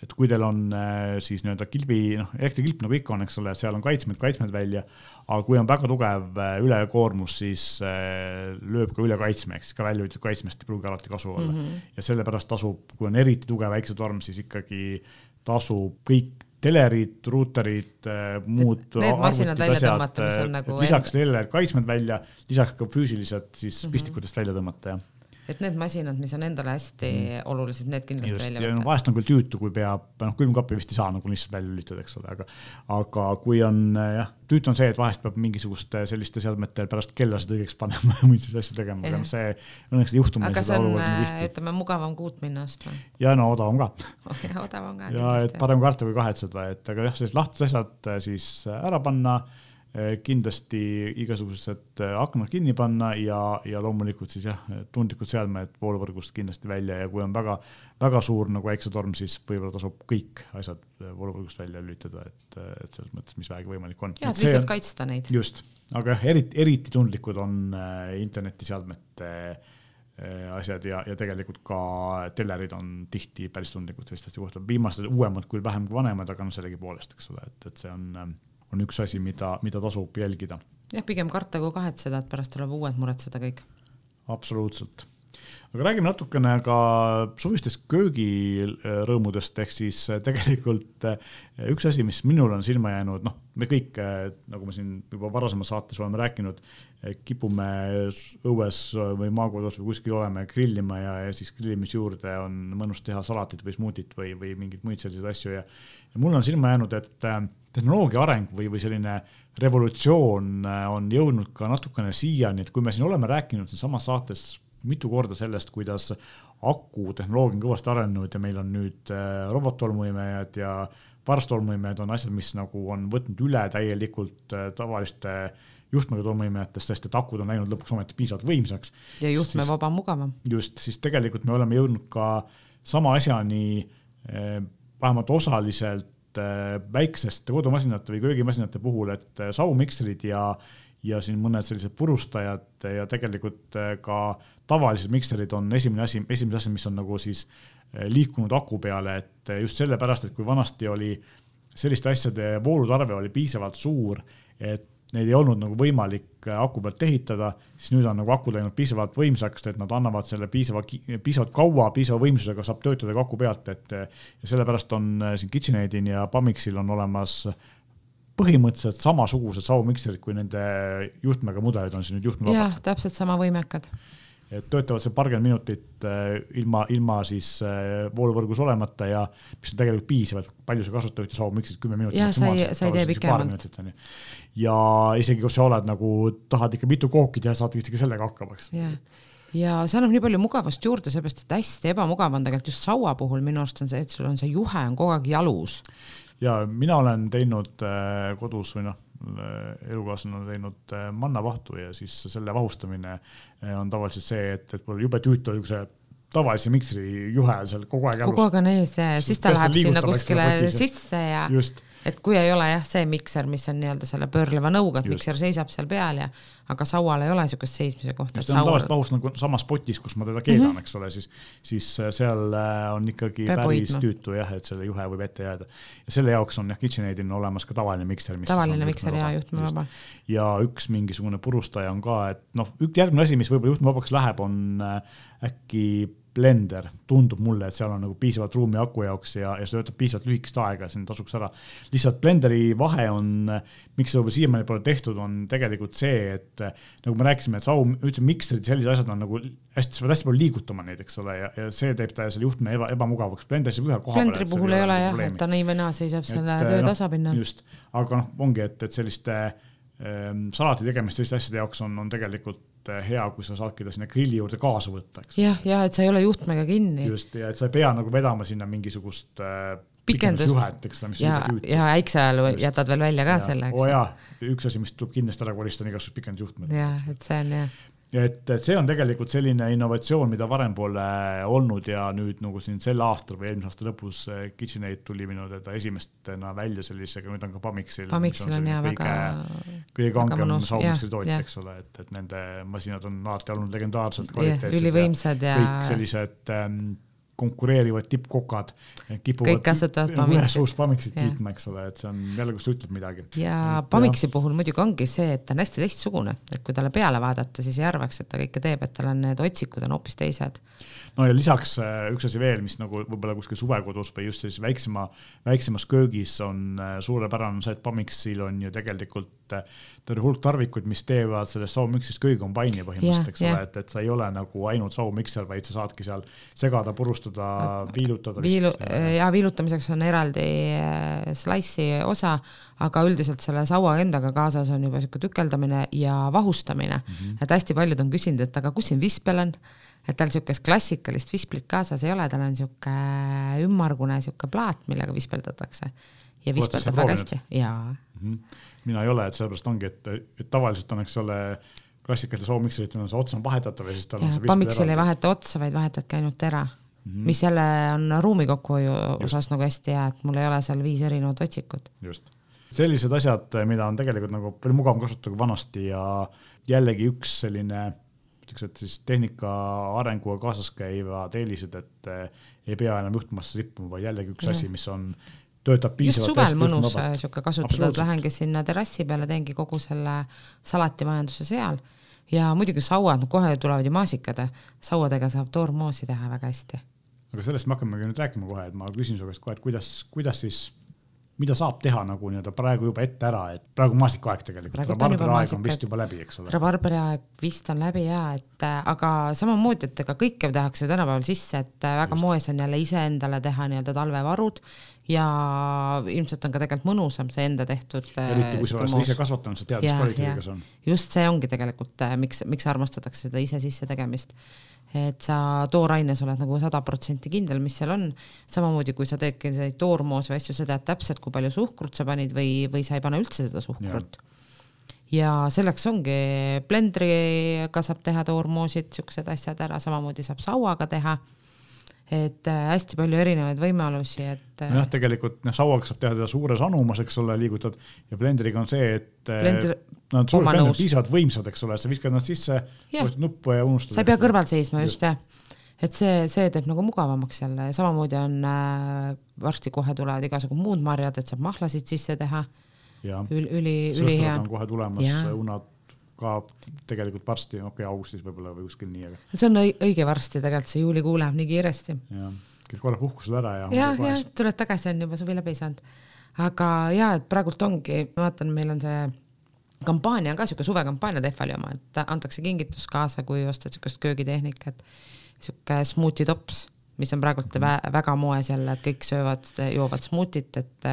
Speaker 1: et kui teil on äh, siis nii-öelda kilbi, noh, elektrikilp nagu ikka on, eks ole, seal on kaitsmed, kaitsmed välja, aga kui on väga tugev ülekoormus, siis lööb ka üle kaitsme, ehk siis ka väljutud kaitsmest ei pruugi alati kasu olla mm. -hmm. ja sellepärast tasub, kui on eriti tugev väiksetorm, siis ikkagi tasub kõik telerid, ruuterid, äh, muud.
Speaker 2: Välja asjad, nagu.
Speaker 1: lisaks sellele kaitsmed välja, lisaks ka füüsiliselt siis mm -hmm. pistikutest välja tõmmata, jah
Speaker 2: et need masinad, mis on endale hästi mm. olulised, need kindlasti
Speaker 1: Just,
Speaker 2: välja võtta.
Speaker 1: vahest on küll tüütu, kui peab, noh külmkappi vist ei saa nagu lihtsalt välja lülitada, eks ole, aga, aga kui on jah, tüütu on see, et vahest peab mingisuguste selliste seadmete pärast kellasid õigeks panema ja muid selliseid asju tegema, aga noh, see õnneks ei juhtu
Speaker 2: aga see on,
Speaker 1: tihti.
Speaker 2: ütleme, mugavam kuut minna ostma
Speaker 1: ja no odavam ka
Speaker 2: oh, odavam ka
Speaker 1: ja et parem karta kui kahetseda, et aga jah, sellised lahtised asjad äh, siis ära panna kindlasti igasugused äh, aknad kinni panna ja, ja loomulikult siis jah, tundlikud seadmed vooluvõrgust kindlasti välja ja kui on väga, väga suur nagu äiksetorm, siis võib-olla tasub kõik asjad äh, vooluvõrgust välja lülitada, et, et selles mõttes, mis vähegi võimalik on.
Speaker 2: ja, et lihtsalt kaitsta neid.
Speaker 1: just, aga jah, eriti, eriti tundlikud on äh, internetiseadmete äh, asjad ja, ja tegelikult ka tellerid on tihti päris tundlikud selliste asjade kohta, viimased uuemad küll vähem kui vanemad, aga noh, sellegipoolest, eks ole, et, et see on, on üks asi, mida, mida tasub jälgida.
Speaker 2: jah, pigem karta kui kahetseda, et pärast tuleb uued muretseda kõik.
Speaker 1: absoluutselt. Aga räägime natukene ka suvistest köögirõõmudest, ehk siis tegelikult eh, üks asi, mis minul on silma jäänud, noh, me kõik, nagu me siin juba varasemas saates oleme rääkinud, kipume õues või maakodus või kuskil oleme grillima ja, ja siis grillimise juurde on mõnus teha salatit või smuutit või, või mingeid muid selliseid asju ja ja mul on silma jäänud, et äh, tehnoloogia areng või, või selline revolutsioon äh, on jõudnud ka natukene siiani, et kui me siin oleme rääkinud siinsamas saates mitu korda sellest, kuidas akutehnoloogia on kõvasti arenenud ja meil on nüüd äh, robottolmuimejad ja varstolmuimejad on asjad, mis nagu on võtnud üle täielikult äh, tavaliste juhtmega tolmuimejatest, sest et akud on läinud lõpuks ometi piisavalt võimsaks
Speaker 2: ja juhtmevaba, mugavam.
Speaker 1: just, siis tegelikult me oleme jõudnud ka sama asjani eh, vähemalt osaliselt väikseste kodumasinate või köögimasinate puhul, et saumikserid ja, ja siin mõned sellised purustajad ja tegelikult eh, ka tavalised mikserid on esimene asi, esimene asi, mis on nagu siis eh, liikunud aku peale, et eh, just sellepärast, et kui vanasti oli selliste asjade voolutarve oli piisavalt suur, et neid ei olnud nagu võimalik äh, aku pealt ehitada, siis nüüd on nagu akud läinud piisavalt võimsaks, et nad annavad selle piisava, piisavalt kaua, piisava võimsusega saab töötada ka aku pealt, et äh, ja sellepärast on äh, siin KitchenAidil ja Pamixil on olemas põhimõtteliselt samasugused saumikserid, kui nende juhtmega mudelid on siis nüüd juhtmevabad
Speaker 2: jah, täpselt sama võimekad.
Speaker 1: et töötavad seal paarkümmend minutit äh, ilma, ilma siis äh, vooluvõrgus olemata ja mis on tegelikult piisav, et palju sa kasutad ühte sauumiksit, kümme minutit.
Speaker 2: Jaa, sa ei- sa ei tee pikemalt.
Speaker 1: ja isegi kui sa oled nagu, tahad ikka mitu kooki teha, saad isegi sellega hakkama, eks.
Speaker 2: jah, ja see annab nii palju mugavust juurde, sellepärast et hästi ebamugav on tegelikult just saua puhul minu arust on see, et sul on see juhe on kogu aeg jalus.
Speaker 1: Ja mina olen teinud äh, kodus või noh, elukaaslane on teinud äh, mannavahtu ja siis selle vahustamine äh, on tavaliselt see, et, et mul jube tüütu oli, kui see tavalise mikseri juhe seal kogu aeg
Speaker 2: kogu aeg on ees ja
Speaker 1: Siis
Speaker 2: ta läheb sinna kuskile sisse ja
Speaker 1: just
Speaker 2: et kui ei ole jah, see mikser, mis on nii-öelda selle pöörleva nõuga, et
Speaker 1: Just.
Speaker 2: mikser seisab seal peal ja aga saual ei ole niisugust seismise kohta,
Speaker 1: see on
Speaker 2: saual
Speaker 1: tavaliselt vahus nagu samas potis, kus ma teda keedan mm, -hmm. eks ole, siis, siis seal äh, on ikkagi
Speaker 2: Peab
Speaker 1: päris
Speaker 2: hoidma.
Speaker 1: tüütu jah, et selle juhe võib ette jääda. ja selle jaoks on jah, KitchenAidil on olemas ka tavaline mikser.
Speaker 2: tavaline mikser ja juhtmevaba.
Speaker 1: ja üks mingisugune purustaja on ka, et noh, üks järgmine asi, mis võib-olla juhtmevabaks läheb, on äh, äkki blender, tundub mulle, et seal on nagu piisavalt ruumi aku jaoks ja, ja see töötab piisavalt lühikest aega, siin tasuks ära. lihtsalt blenderi vahe on, miks see võib-olla siiamaani pole tehtud, on tegelikult see, et äh, nagu me rääkisime, et sau, üldse mikserid, sellised asjad on nagu hästi, sa pead hästi palju liigutama neid, eks ole, ja, ja see teeb ta selle juhtme eba, ebamugavaks. Blenderis ühe koha peale.
Speaker 2: blendri puhul ei ole jah, et ta nii või naa seisab selle
Speaker 1: Et,
Speaker 2: töö
Speaker 1: noh,
Speaker 2: tasapinnal.
Speaker 1: just, aga noh, ongi, et, et selliste ähm, salati tegemist selliste asjade jaoks on, on tegelikult äh, hea, kui sa saadki ta sinna grilli juurde kaasa võtta, eks.
Speaker 2: jah, ja et sa ei ole juhtmega kinni
Speaker 1: just ja et sa ei pea nagu vedama sinna mingisugust
Speaker 2: Pikendust.
Speaker 1: pikendusjuhet, eks ole, mis
Speaker 2: ja ja äikse ajal
Speaker 1: Just.
Speaker 2: jätad veel välja ka selle,
Speaker 1: oo
Speaker 2: eks.
Speaker 1: jaa, üks asi, mis tuleb kindlasti ära koristada, on igasugused pikendusjuhtmed.
Speaker 2: jah, et see on jah,
Speaker 1: et, et see on tegelikult selline innovatsioon, mida varem pole olnud ja nüüd nagu siin sel aastal või eelmise aasta lõpus äh, KitchenAid tuli minu teada esimestena välja sellisega, nüüd on ka Pamixil.
Speaker 2: Pamixil on jaa väga,
Speaker 1: kõige kangem
Speaker 2: jah, jah.
Speaker 1: eks ole, et, et nende masinad on alati olnud legendaarselt
Speaker 2: jah,
Speaker 1: kvaliteetsed.
Speaker 2: ülivõimsad ja
Speaker 1: kõik sellised ähm, konkureerivad tippkokad kipuvad
Speaker 2: Kõik kasutavad
Speaker 1: ühes
Speaker 2: Pamixit.
Speaker 1: suus Pamixit
Speaker 2: Jah.
Speaker 1: kiitma, eks ole, et see on jälle, kus ütleb midagi.
Speaker 2: ja
Speaker 1: Et
Speaker 2: Pamixi puhul muidugi ongi see, et ta on hästi teistsugune, et kui talle peale vaadata, siis ei arvaks, et ta kõike teeb, et tal on need otsikud on hoopis teised.
Speaker 1: no ja lisaks äh, üks asi veel, mis nagu võib-olla kuskil suvekodus või just sellises väiksema, väiksemas köögis on äh, suurepärane, on see, et Pamixil on ju tegelikult terve hulk tarvikuid, mis teevad sellest saumiksist kõige kombaini põhimõtteliselt, eks ole, et, et sa ei ole nagu ainult saumikser, vaid sa saadki seal segada, purustada, viilutada.
Speaker 2: viilu, ja viilutamiseks on eraldi äh, slice'i osa, aga üldiselt selle saua endaga kaasas on juba sihuke tükeldamine ja vahustamine mm, -hmm. et hästi paljud on küsinud, et aga kus siin vispel on et tal niisugust klassikalist visplit kaasas ei ole, tal on niisugune ümmargune niisugune plaat, millega vispeldatakse ja vispeldab väga hästi, jaa mm.
Speaker 1: -hmm. Mina ei ole, et sellepärast ongi, et, et tavaliselt on, eks ole, klassikalistel soomikseritel on see ots on vahetatav ja siis tal on see
Speaker 2: Pamixil ei vaheta otsa, vaid vahetadki ainult tera mm, -hmm. mis jälle on ruumi kokkuhoiu osas nagu hästi hea, et mul ei ole seal viis erinevat otsikut.
Speaker 1: just, sellised asjad, mida on tegelikult nagu palju mugavam kasutada kui vanasti ja jällegi üks selline ütleks, et siis tehnika arenguga kaasas käivad eelised, et ei pea enam juhtmasse rippuma, vaid jällegi üks ja. asi, mis on töötab piisavalt
Speaker 2: just suvel mõnus sihuke kasutada, et lähengi sinna terrassi peale, teengi kogu selle salatimajanduse seal ja muidugi sauad, kohe tulevad ju maasikad, sauadega saab toormoosi teha väga hästi.
Speaker 1: aga sellest me hakkamegi nüüd rääkima kohe, et ma küsin su käest kohe, et kuidas, kuidas siis mida saab teha nagu nii-öelda praegu juba ette ära, et praegu maastikuaeg tegelikult, rabarberi aeg on vist juba läbi, eks ole.
Speaker 2: rabarberi aeg vist on läbi ja et äh, aga samamoodi, et ega kõike tehakse ju tänapäeval sisse, et äh, väga Just. moes on jälle iseendale teha nii-öelda talvevarud ja ilmselt on ka tegelikult mõnusam see enda tehtud.
Speaker 1: Äh, eriti kui sa oled seda ise kasvatanud, sa tead, mis kvaliteediga see on.
Speaker 2: just see ongi tegelikult, miks, miks armastatakse seda ise sisse tegemist et sa tooraines oled nagu sada protsenti kindel, mis seal on. samamoodi kui sa teedki neid toormoose või asju, sa tead täpselt, kui palju suhkrut sa panid või, või sa ei pane üldse seda suhkrut. ja selleks ongi blendriga saab teha toormoosid, siuksed asjad ära, samamoodi saab sauaga teha et äh, hästi palju erinevaid võimalusi, et.
Speaker 1: nojah, tegelikult noh, sauaga saab teha teda suures anumas, eks ole, liigutad ja blenderiga on see, et äh, Blender, nad no, suured blender on piisavalt võimsad, eks ole, sa viskad nad sisse, vajutad nuppu ja unustad.
Speaker 2: sa ei pea kõrval seisma just, just jah, et see, see teeb nagu mugavamaks jälle ja samamoodi on äh, varsti kohe tulevad igasugu muud marjad, et saab mahlasid sisse teha. üli, üli, ülihea.
Speaker 1: kohe tulemas, unad ka tegelikult varsti, okei okay,, augustis võib-olla või kuskil nii, aga.
Speaker 2: see on õige varsti tegelikult, see juulikuu läheb nii kiiresti.
Speaker 1: jah, käid korra puhkusel ära ja.
Speaker 2: jah, jah, tuled tagasi, on juba suvi läbi saanud. aga ja, et praegult ongi, ma vaatan, meil on see kampaania on ka sihuke suvekampaania Tehvali oma, et antakse kingitus kaasa, kui ostad siukest köögitehnikat. sihuke smuuti tops, mis on praegult mm. väga moes jälle, et kõik söövad, joovad smuutit, et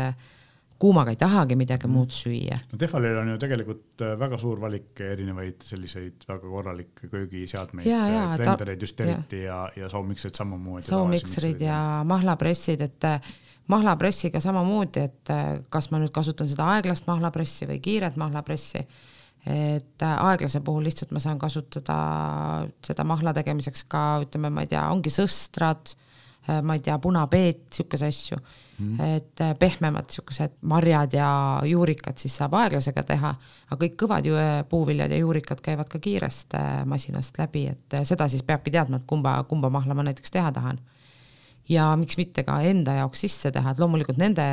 Speaker 2: kuumaga ei tahagi midagi mm. muud süüa.
Speaker 1: no Tehvalil on ju tegelikult äh, väga suur valik erinevaid selliseid väga korralikke köögiseadmeid, äh, blendereid just eriti ja, ja, ja saumikseid samamoodi.
Speaker 2: saumikserid ja mahlapressid, et äh, mahlapressiga samamoodi, et kas ma nüüd kasutan seda aeglast mahlapressi või kiiret mahlapressi, et aeglase puhul lihtsalt ma saan kasutada seda mahla tegemiseks ka ütleme, ma ei tea, ongi sõstrad, ma ei tea, punapeet, siukese asju mm.. et äh, pehmemad siuksed marjad ja juurikad siis saab aeglasega teha, aga kõik kõvad ju äh, puuviljad ja juurikad käivad ka kiirest äh, masinast läbi, et seda siis peabki teadma, et kumba, kumba mahla ma näiteks teha tahan. ja miks mitte ka enda jaoks sisse teha, et loomulikult nende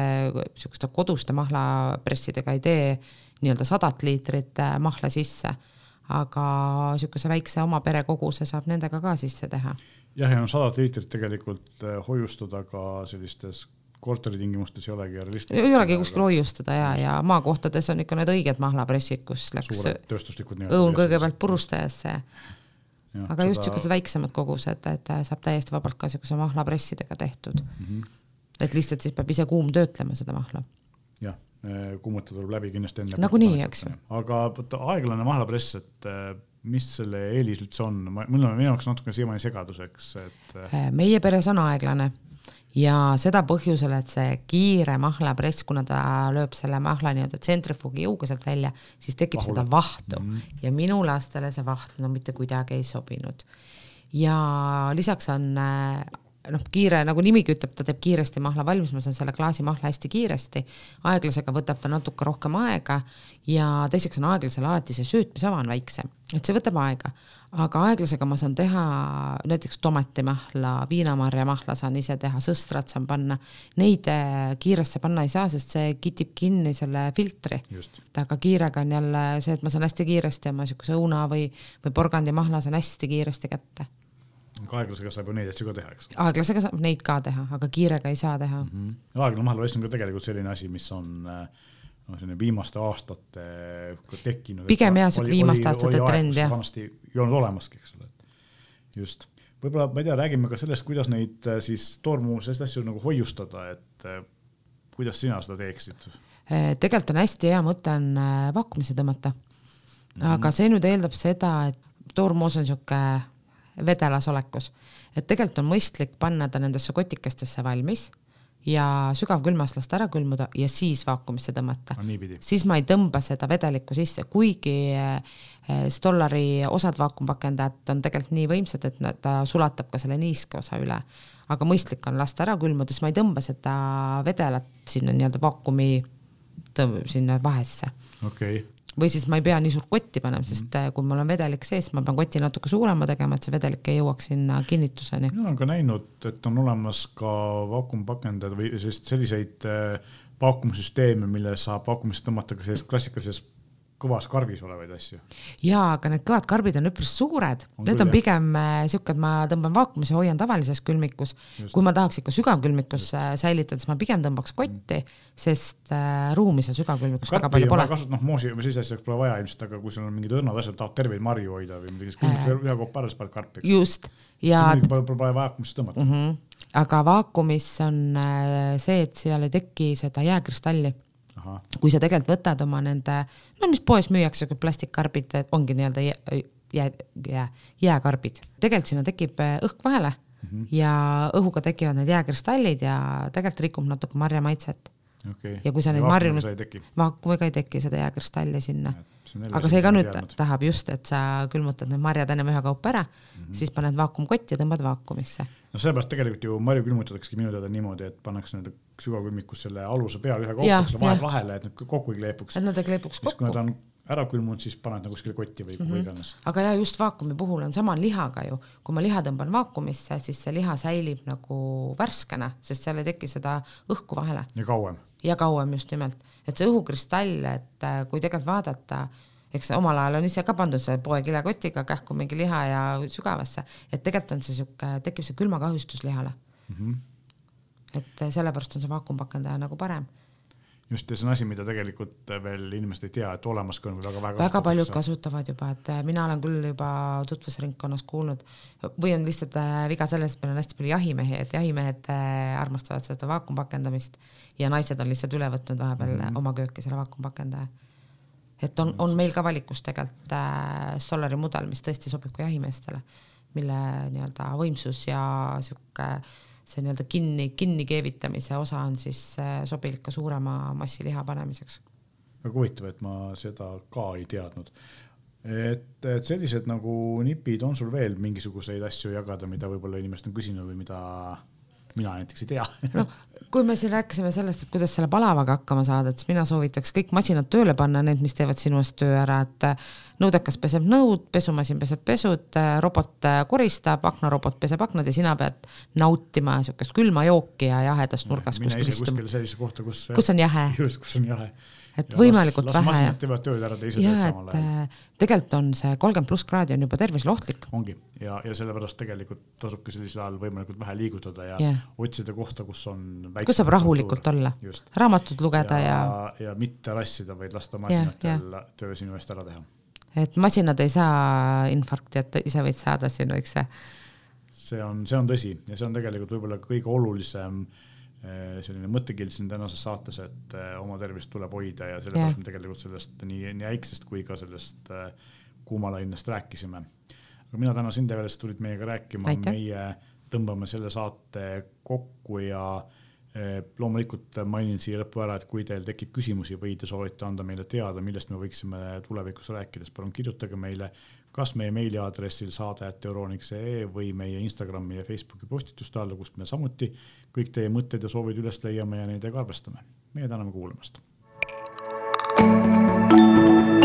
Speaker 2: siukeste koduste mahlapressidega ei tee nii-öelda sadat liitrit mahla sisse aga niisuguse väikse oma pere koguse saab nendega ka sisse teha.
Speaker 1: Jah, ja no sadat liitrit tegelikult hoiustada ka sellistes korteritingimustes ei olegi realistlik.
Speaker 2: ei olegi kuskil hoiustada ja, ja maakohtades on ikka need õiged mahlapressid, kus läks õun kõigepealt purustajasse. aga seda... just siuksed väiksemad kogused, et saab täiesti vabalt ka siukese mahlapressidega tehtud mm. -hmm. et lihtsalt siis peab ise kuumtöötlema seda mahla.
Speaker 1: jah, eh, kuumutada tuleb läbi kindlasti enne.
Speaker 2: nagunii, eks ju.
Speaker 1: aga vaata aeglane mahlapress, et mis selle eelis üldse on, mul on minu jaoks natuke siiamaani segaduseks, et.
Speaker 2: Eh, meie peres on aeglane ja seda põhjusel, et see kiire mahlapress, kuna ta lööb selle mahla nii-öelda tsentrifuugi jõuga sealt välja, siis tekib Mahule. seda vahtu mm -hmm. ja minu lastele see vaht no mitte kuidagi ei sobinud. ja lisaks on noh, kiire, nagu nimigi ütleb, ta teeb kiiresti mahla valmis, ma saan selle klaasimahla hästi kiiresti. aeglasega võtab ta natuke rohkem aega ja teiseks on aeglasel alati see söötmisava on väiksem, et see võtab aega. aga aeglasega ma saan teha näiteks tomatimahla, viinamarjamahla saan ise teha, sõstrat saan panna. Neid äh, kiiresse panna ei saa, sest see kitib kinni selle filtri. aga kiirega on jälle see, et ma saan hästi kiiresti oma siukese õuna või, või porgandimahla saan hästi kiiresti kätte
Speaker 1: aeglasega saab ju neid asju ka teha, eks.
Speaker 2: aeglasega saab neid ka teha, aga kiirega ei saa teha mm.
Speaker 1: -hmm. aeglane mahlarass on ka tegelikult selline asi, mis on äh, noh, selline viimaste aastate tekkinud.
Speaker 2: pigem jah, sihuke viimaste aastate trend jah.
Speaker 1: vanasti ei olnud olemaski, eks ole. just, võib-olla ma ei tea, räägime ka sellest, kuidas neid äh, siis toormu selliseid asju nagu hoiustada, et äh, kuidas sina seda teeksid?
Speaker 2: Tegelikult on hästi hea mõte on vaakumisse tõmmata mm. -hmm. aga see nüüd eeldab seda, et toormoos on sihuke vedelas olekus, et tegelikult on mõistlik panna ta nendesse kotikestesse valmis ja sügavkülmas lasta ära külmuda ja siis vaakumisse tõmmata siis ma ei tõmba seda vedelikku sisse, kuigi eh, Stollari osad vaakumpakendajad on tegelikult nii võimsad, et ta sulatab ka selle niiske osa üle. aga mõistlik on lasta ära külmuda, siis ma ei tõmba seda vedelat sinna nii-öelda vaakumi sinna vahesse.
Speaker 1: okei okay
Speaker 2: või siis ma ei pea nii suurt kotti panema, sest mm. kui mul on vedelik sees, ma pean koti natuke suurema tegema, et see vedelik ei jõuaks sinna kinnituseni.
Speaker 1: mina olen ka näinud, et on olemas ka vaakumpakendajad või selliseid äh, vaakumsüsteeme, mille saab vaakumisse tõmmata ka sellises klassikalises kõvas karbis olevaid asju.
Speaker 2: jaa, aga need kõvad karbid on üpris suured, need on pigem äh, sihuke, et ma tõmban vaakumisse, hoian tavalises külmikus. kui ma tahaks ikka sügavkülmikus äh, säilitada, siis ma pigem tõmbaks kotti mm., sest äh, ruumi seal sügavkülmikus väga palju pole.
Speaker 1: noh, moosi või sellist asja pole vaja ilmselt, aga kui sul on mingid õrnad asjad, tahad terveid marju hoida või midagi, siis külmutad ühe kopa ära, siis paned karpi.
Speaker 2: just. ja.
Speaker 1: pole vaja vaakumisse tõmmata
Speaker 2: mm. -hmm. aga vaakumis on äh, see, et seal ei teki seda jääkristalli kui sa tegelikult võtad oma nende, no mis poes müüakse, plastikkarbid, ongi nii-öelda jää, jää, jää, jääkarbid, tegelikult sinna tekib äh, õhk vahele mm -hmm. ja õhuga tekivad need jääkristallid ja tegelikult rikub natuke marja maitset
Speaker 1: okay..
Speaker 2: ja kui sa neid marjunud, vaakumiga ei teki seda jääkristalli sinna. aga see ka nüüd teadnud. tahab just, et sa külmutad need marjad ennem ühekaupa ära mm, -hmm. siis paned vaakumkotti ja tõmbad vaakumisse.
Speaker 1: no sellepärast tegelikult ju marju külmutataksegi minu teada niimoodi, et pannakse nende sügavkülmikus selle aluse peale ühe kaupa, selle vahe vahele, et need kokku ei kleepuks.
Speaker 2: et nad ei kleepuks kokku.
Speaker 1: kui nad on ära külmunud, siis paned nagu kuskile kotti või mm -hmm. iganes.
Speaker 2: aga ja just vaakumi puhul on sama lihaga ju, kui ma liha tõmban vaakumisse, siis see liha säilib nagu värskena, sest seal ei teki seda õhku vahele.
Speaker 1: ja kauem.
Speaker 2: ja kauem just nimelt, et see õhukristall, et äh, kui tegelikult vaadata, eks omal ajal on ise ka pandud see poeg kilekotiga kähku mingi liha ja sügavasse, et tegelikult on see sihuke, tekib see külmakahjustus lihale mm. -hmm. et äh, sellepärast on see vaakumpakendaja nagu parem
Speaker 1: just, ja see on asi, mida tegelikult veel inimesed ei tea, et olemas ka on väga väga
Speaker 2: väga paljud kasutavad juba, et äh, mina olen küll juba tutvusringkonnas kuulnud või on lihtsalt äh, viga selles, et meil on hästi palju jahimehi, et jahimehed äh, armastavad seda vaakumpakendamist ja naised on lihtsalt üle võtnud vahepeal mm -hmm. oma kööki selle vaakumpakendaja. et on, on meil ka valikus tegelikult Solari mudel, mis tõesti sobib ka jahimeestele, mille nii-öelda võimsus ja sihuke äh, see nii-öelda kinni, kinni keevitamise osa on siis äh, sobilik ka suurema massi liha panemiseks.
Speaker 1: väga huvitav, et ma seda ka ei teadnud. et, et sellised nagu nipid, on sul veel mingisuguseid asju jagada, mida võib-olla inimesed on küsinud või mida mina näiteks ei tea
Speaker 2: noh, kui me siin rääkisime sellest, et kuidas selle palavaga hakkama saada, et siis mina soovitaks kõik masinad tööle panna, need, mis teevad sinu eest töö ära, et nõudekas peseb nõud, pesumasin peseb pesud, robot koristab, aknarobot peseb aknad ja sina pead nautima siukest külma jooki ja jahedast nurgas
Speaker 1: kuskil istuma. kuskile sellisesse kohta, kus.
Speaker 2: kus on jahe.
Speaker 1: just, kus on jahe
Speaker 2: et ja võimalikult
Speaker 1: las,
Speaker 2: las
Speaker 1: vähe. masinad teevad tööd ära, teised
Speaker 2: teevad samal ajal. Äh, tegelikult on see kolmkümmend pluss kraadi on juba tervisele ohtlik.
Speaker 1: ongi ja, ja sellepärast tegelikult tasubki sellisel ajal võimalikult vähe liigutada ja yeah. otsida kohta, kus on.
Speaker 2: kus saab rahulikult olla, raamatut lugeda ja,
Speaker 1: ja. ja mitte rassida, vaid lasta masinatel yeah, yeah. töö sinu eest ära teha.
Speaker 2: et masinad ei saa infarkti, et ise võid saada sinu, eks see.
Speaker 1: see on, see on tõsi ja see on tegelikult võib-olla kõige olulisem äh, selline mõttekild siin tänases saates, et eh, oma tervist tuleb hoida ja sellepärast me tegelikult sellest nii, nii äiksest kui ka sellest eh, kuumalainest rääkisime. aga mina tänan sind, Evelis, tulid meiega rääkima, meie tõmbame selle saate kokku ja loomulikult mainin siia lõppu ära, et kui teil tekib küsimusi või te soovite anda meile teada, millest me võiksime tulevikus rääkida, siis palun kirjutage meile kas meie meiliaadressil saade at euroonik.ee või meie Instagrami ja Facebooki postituste alla, kust me samuti kõik teie mõtted ja soovid üles leiame ja nendega arvestame. meie täname kuulamast. thank you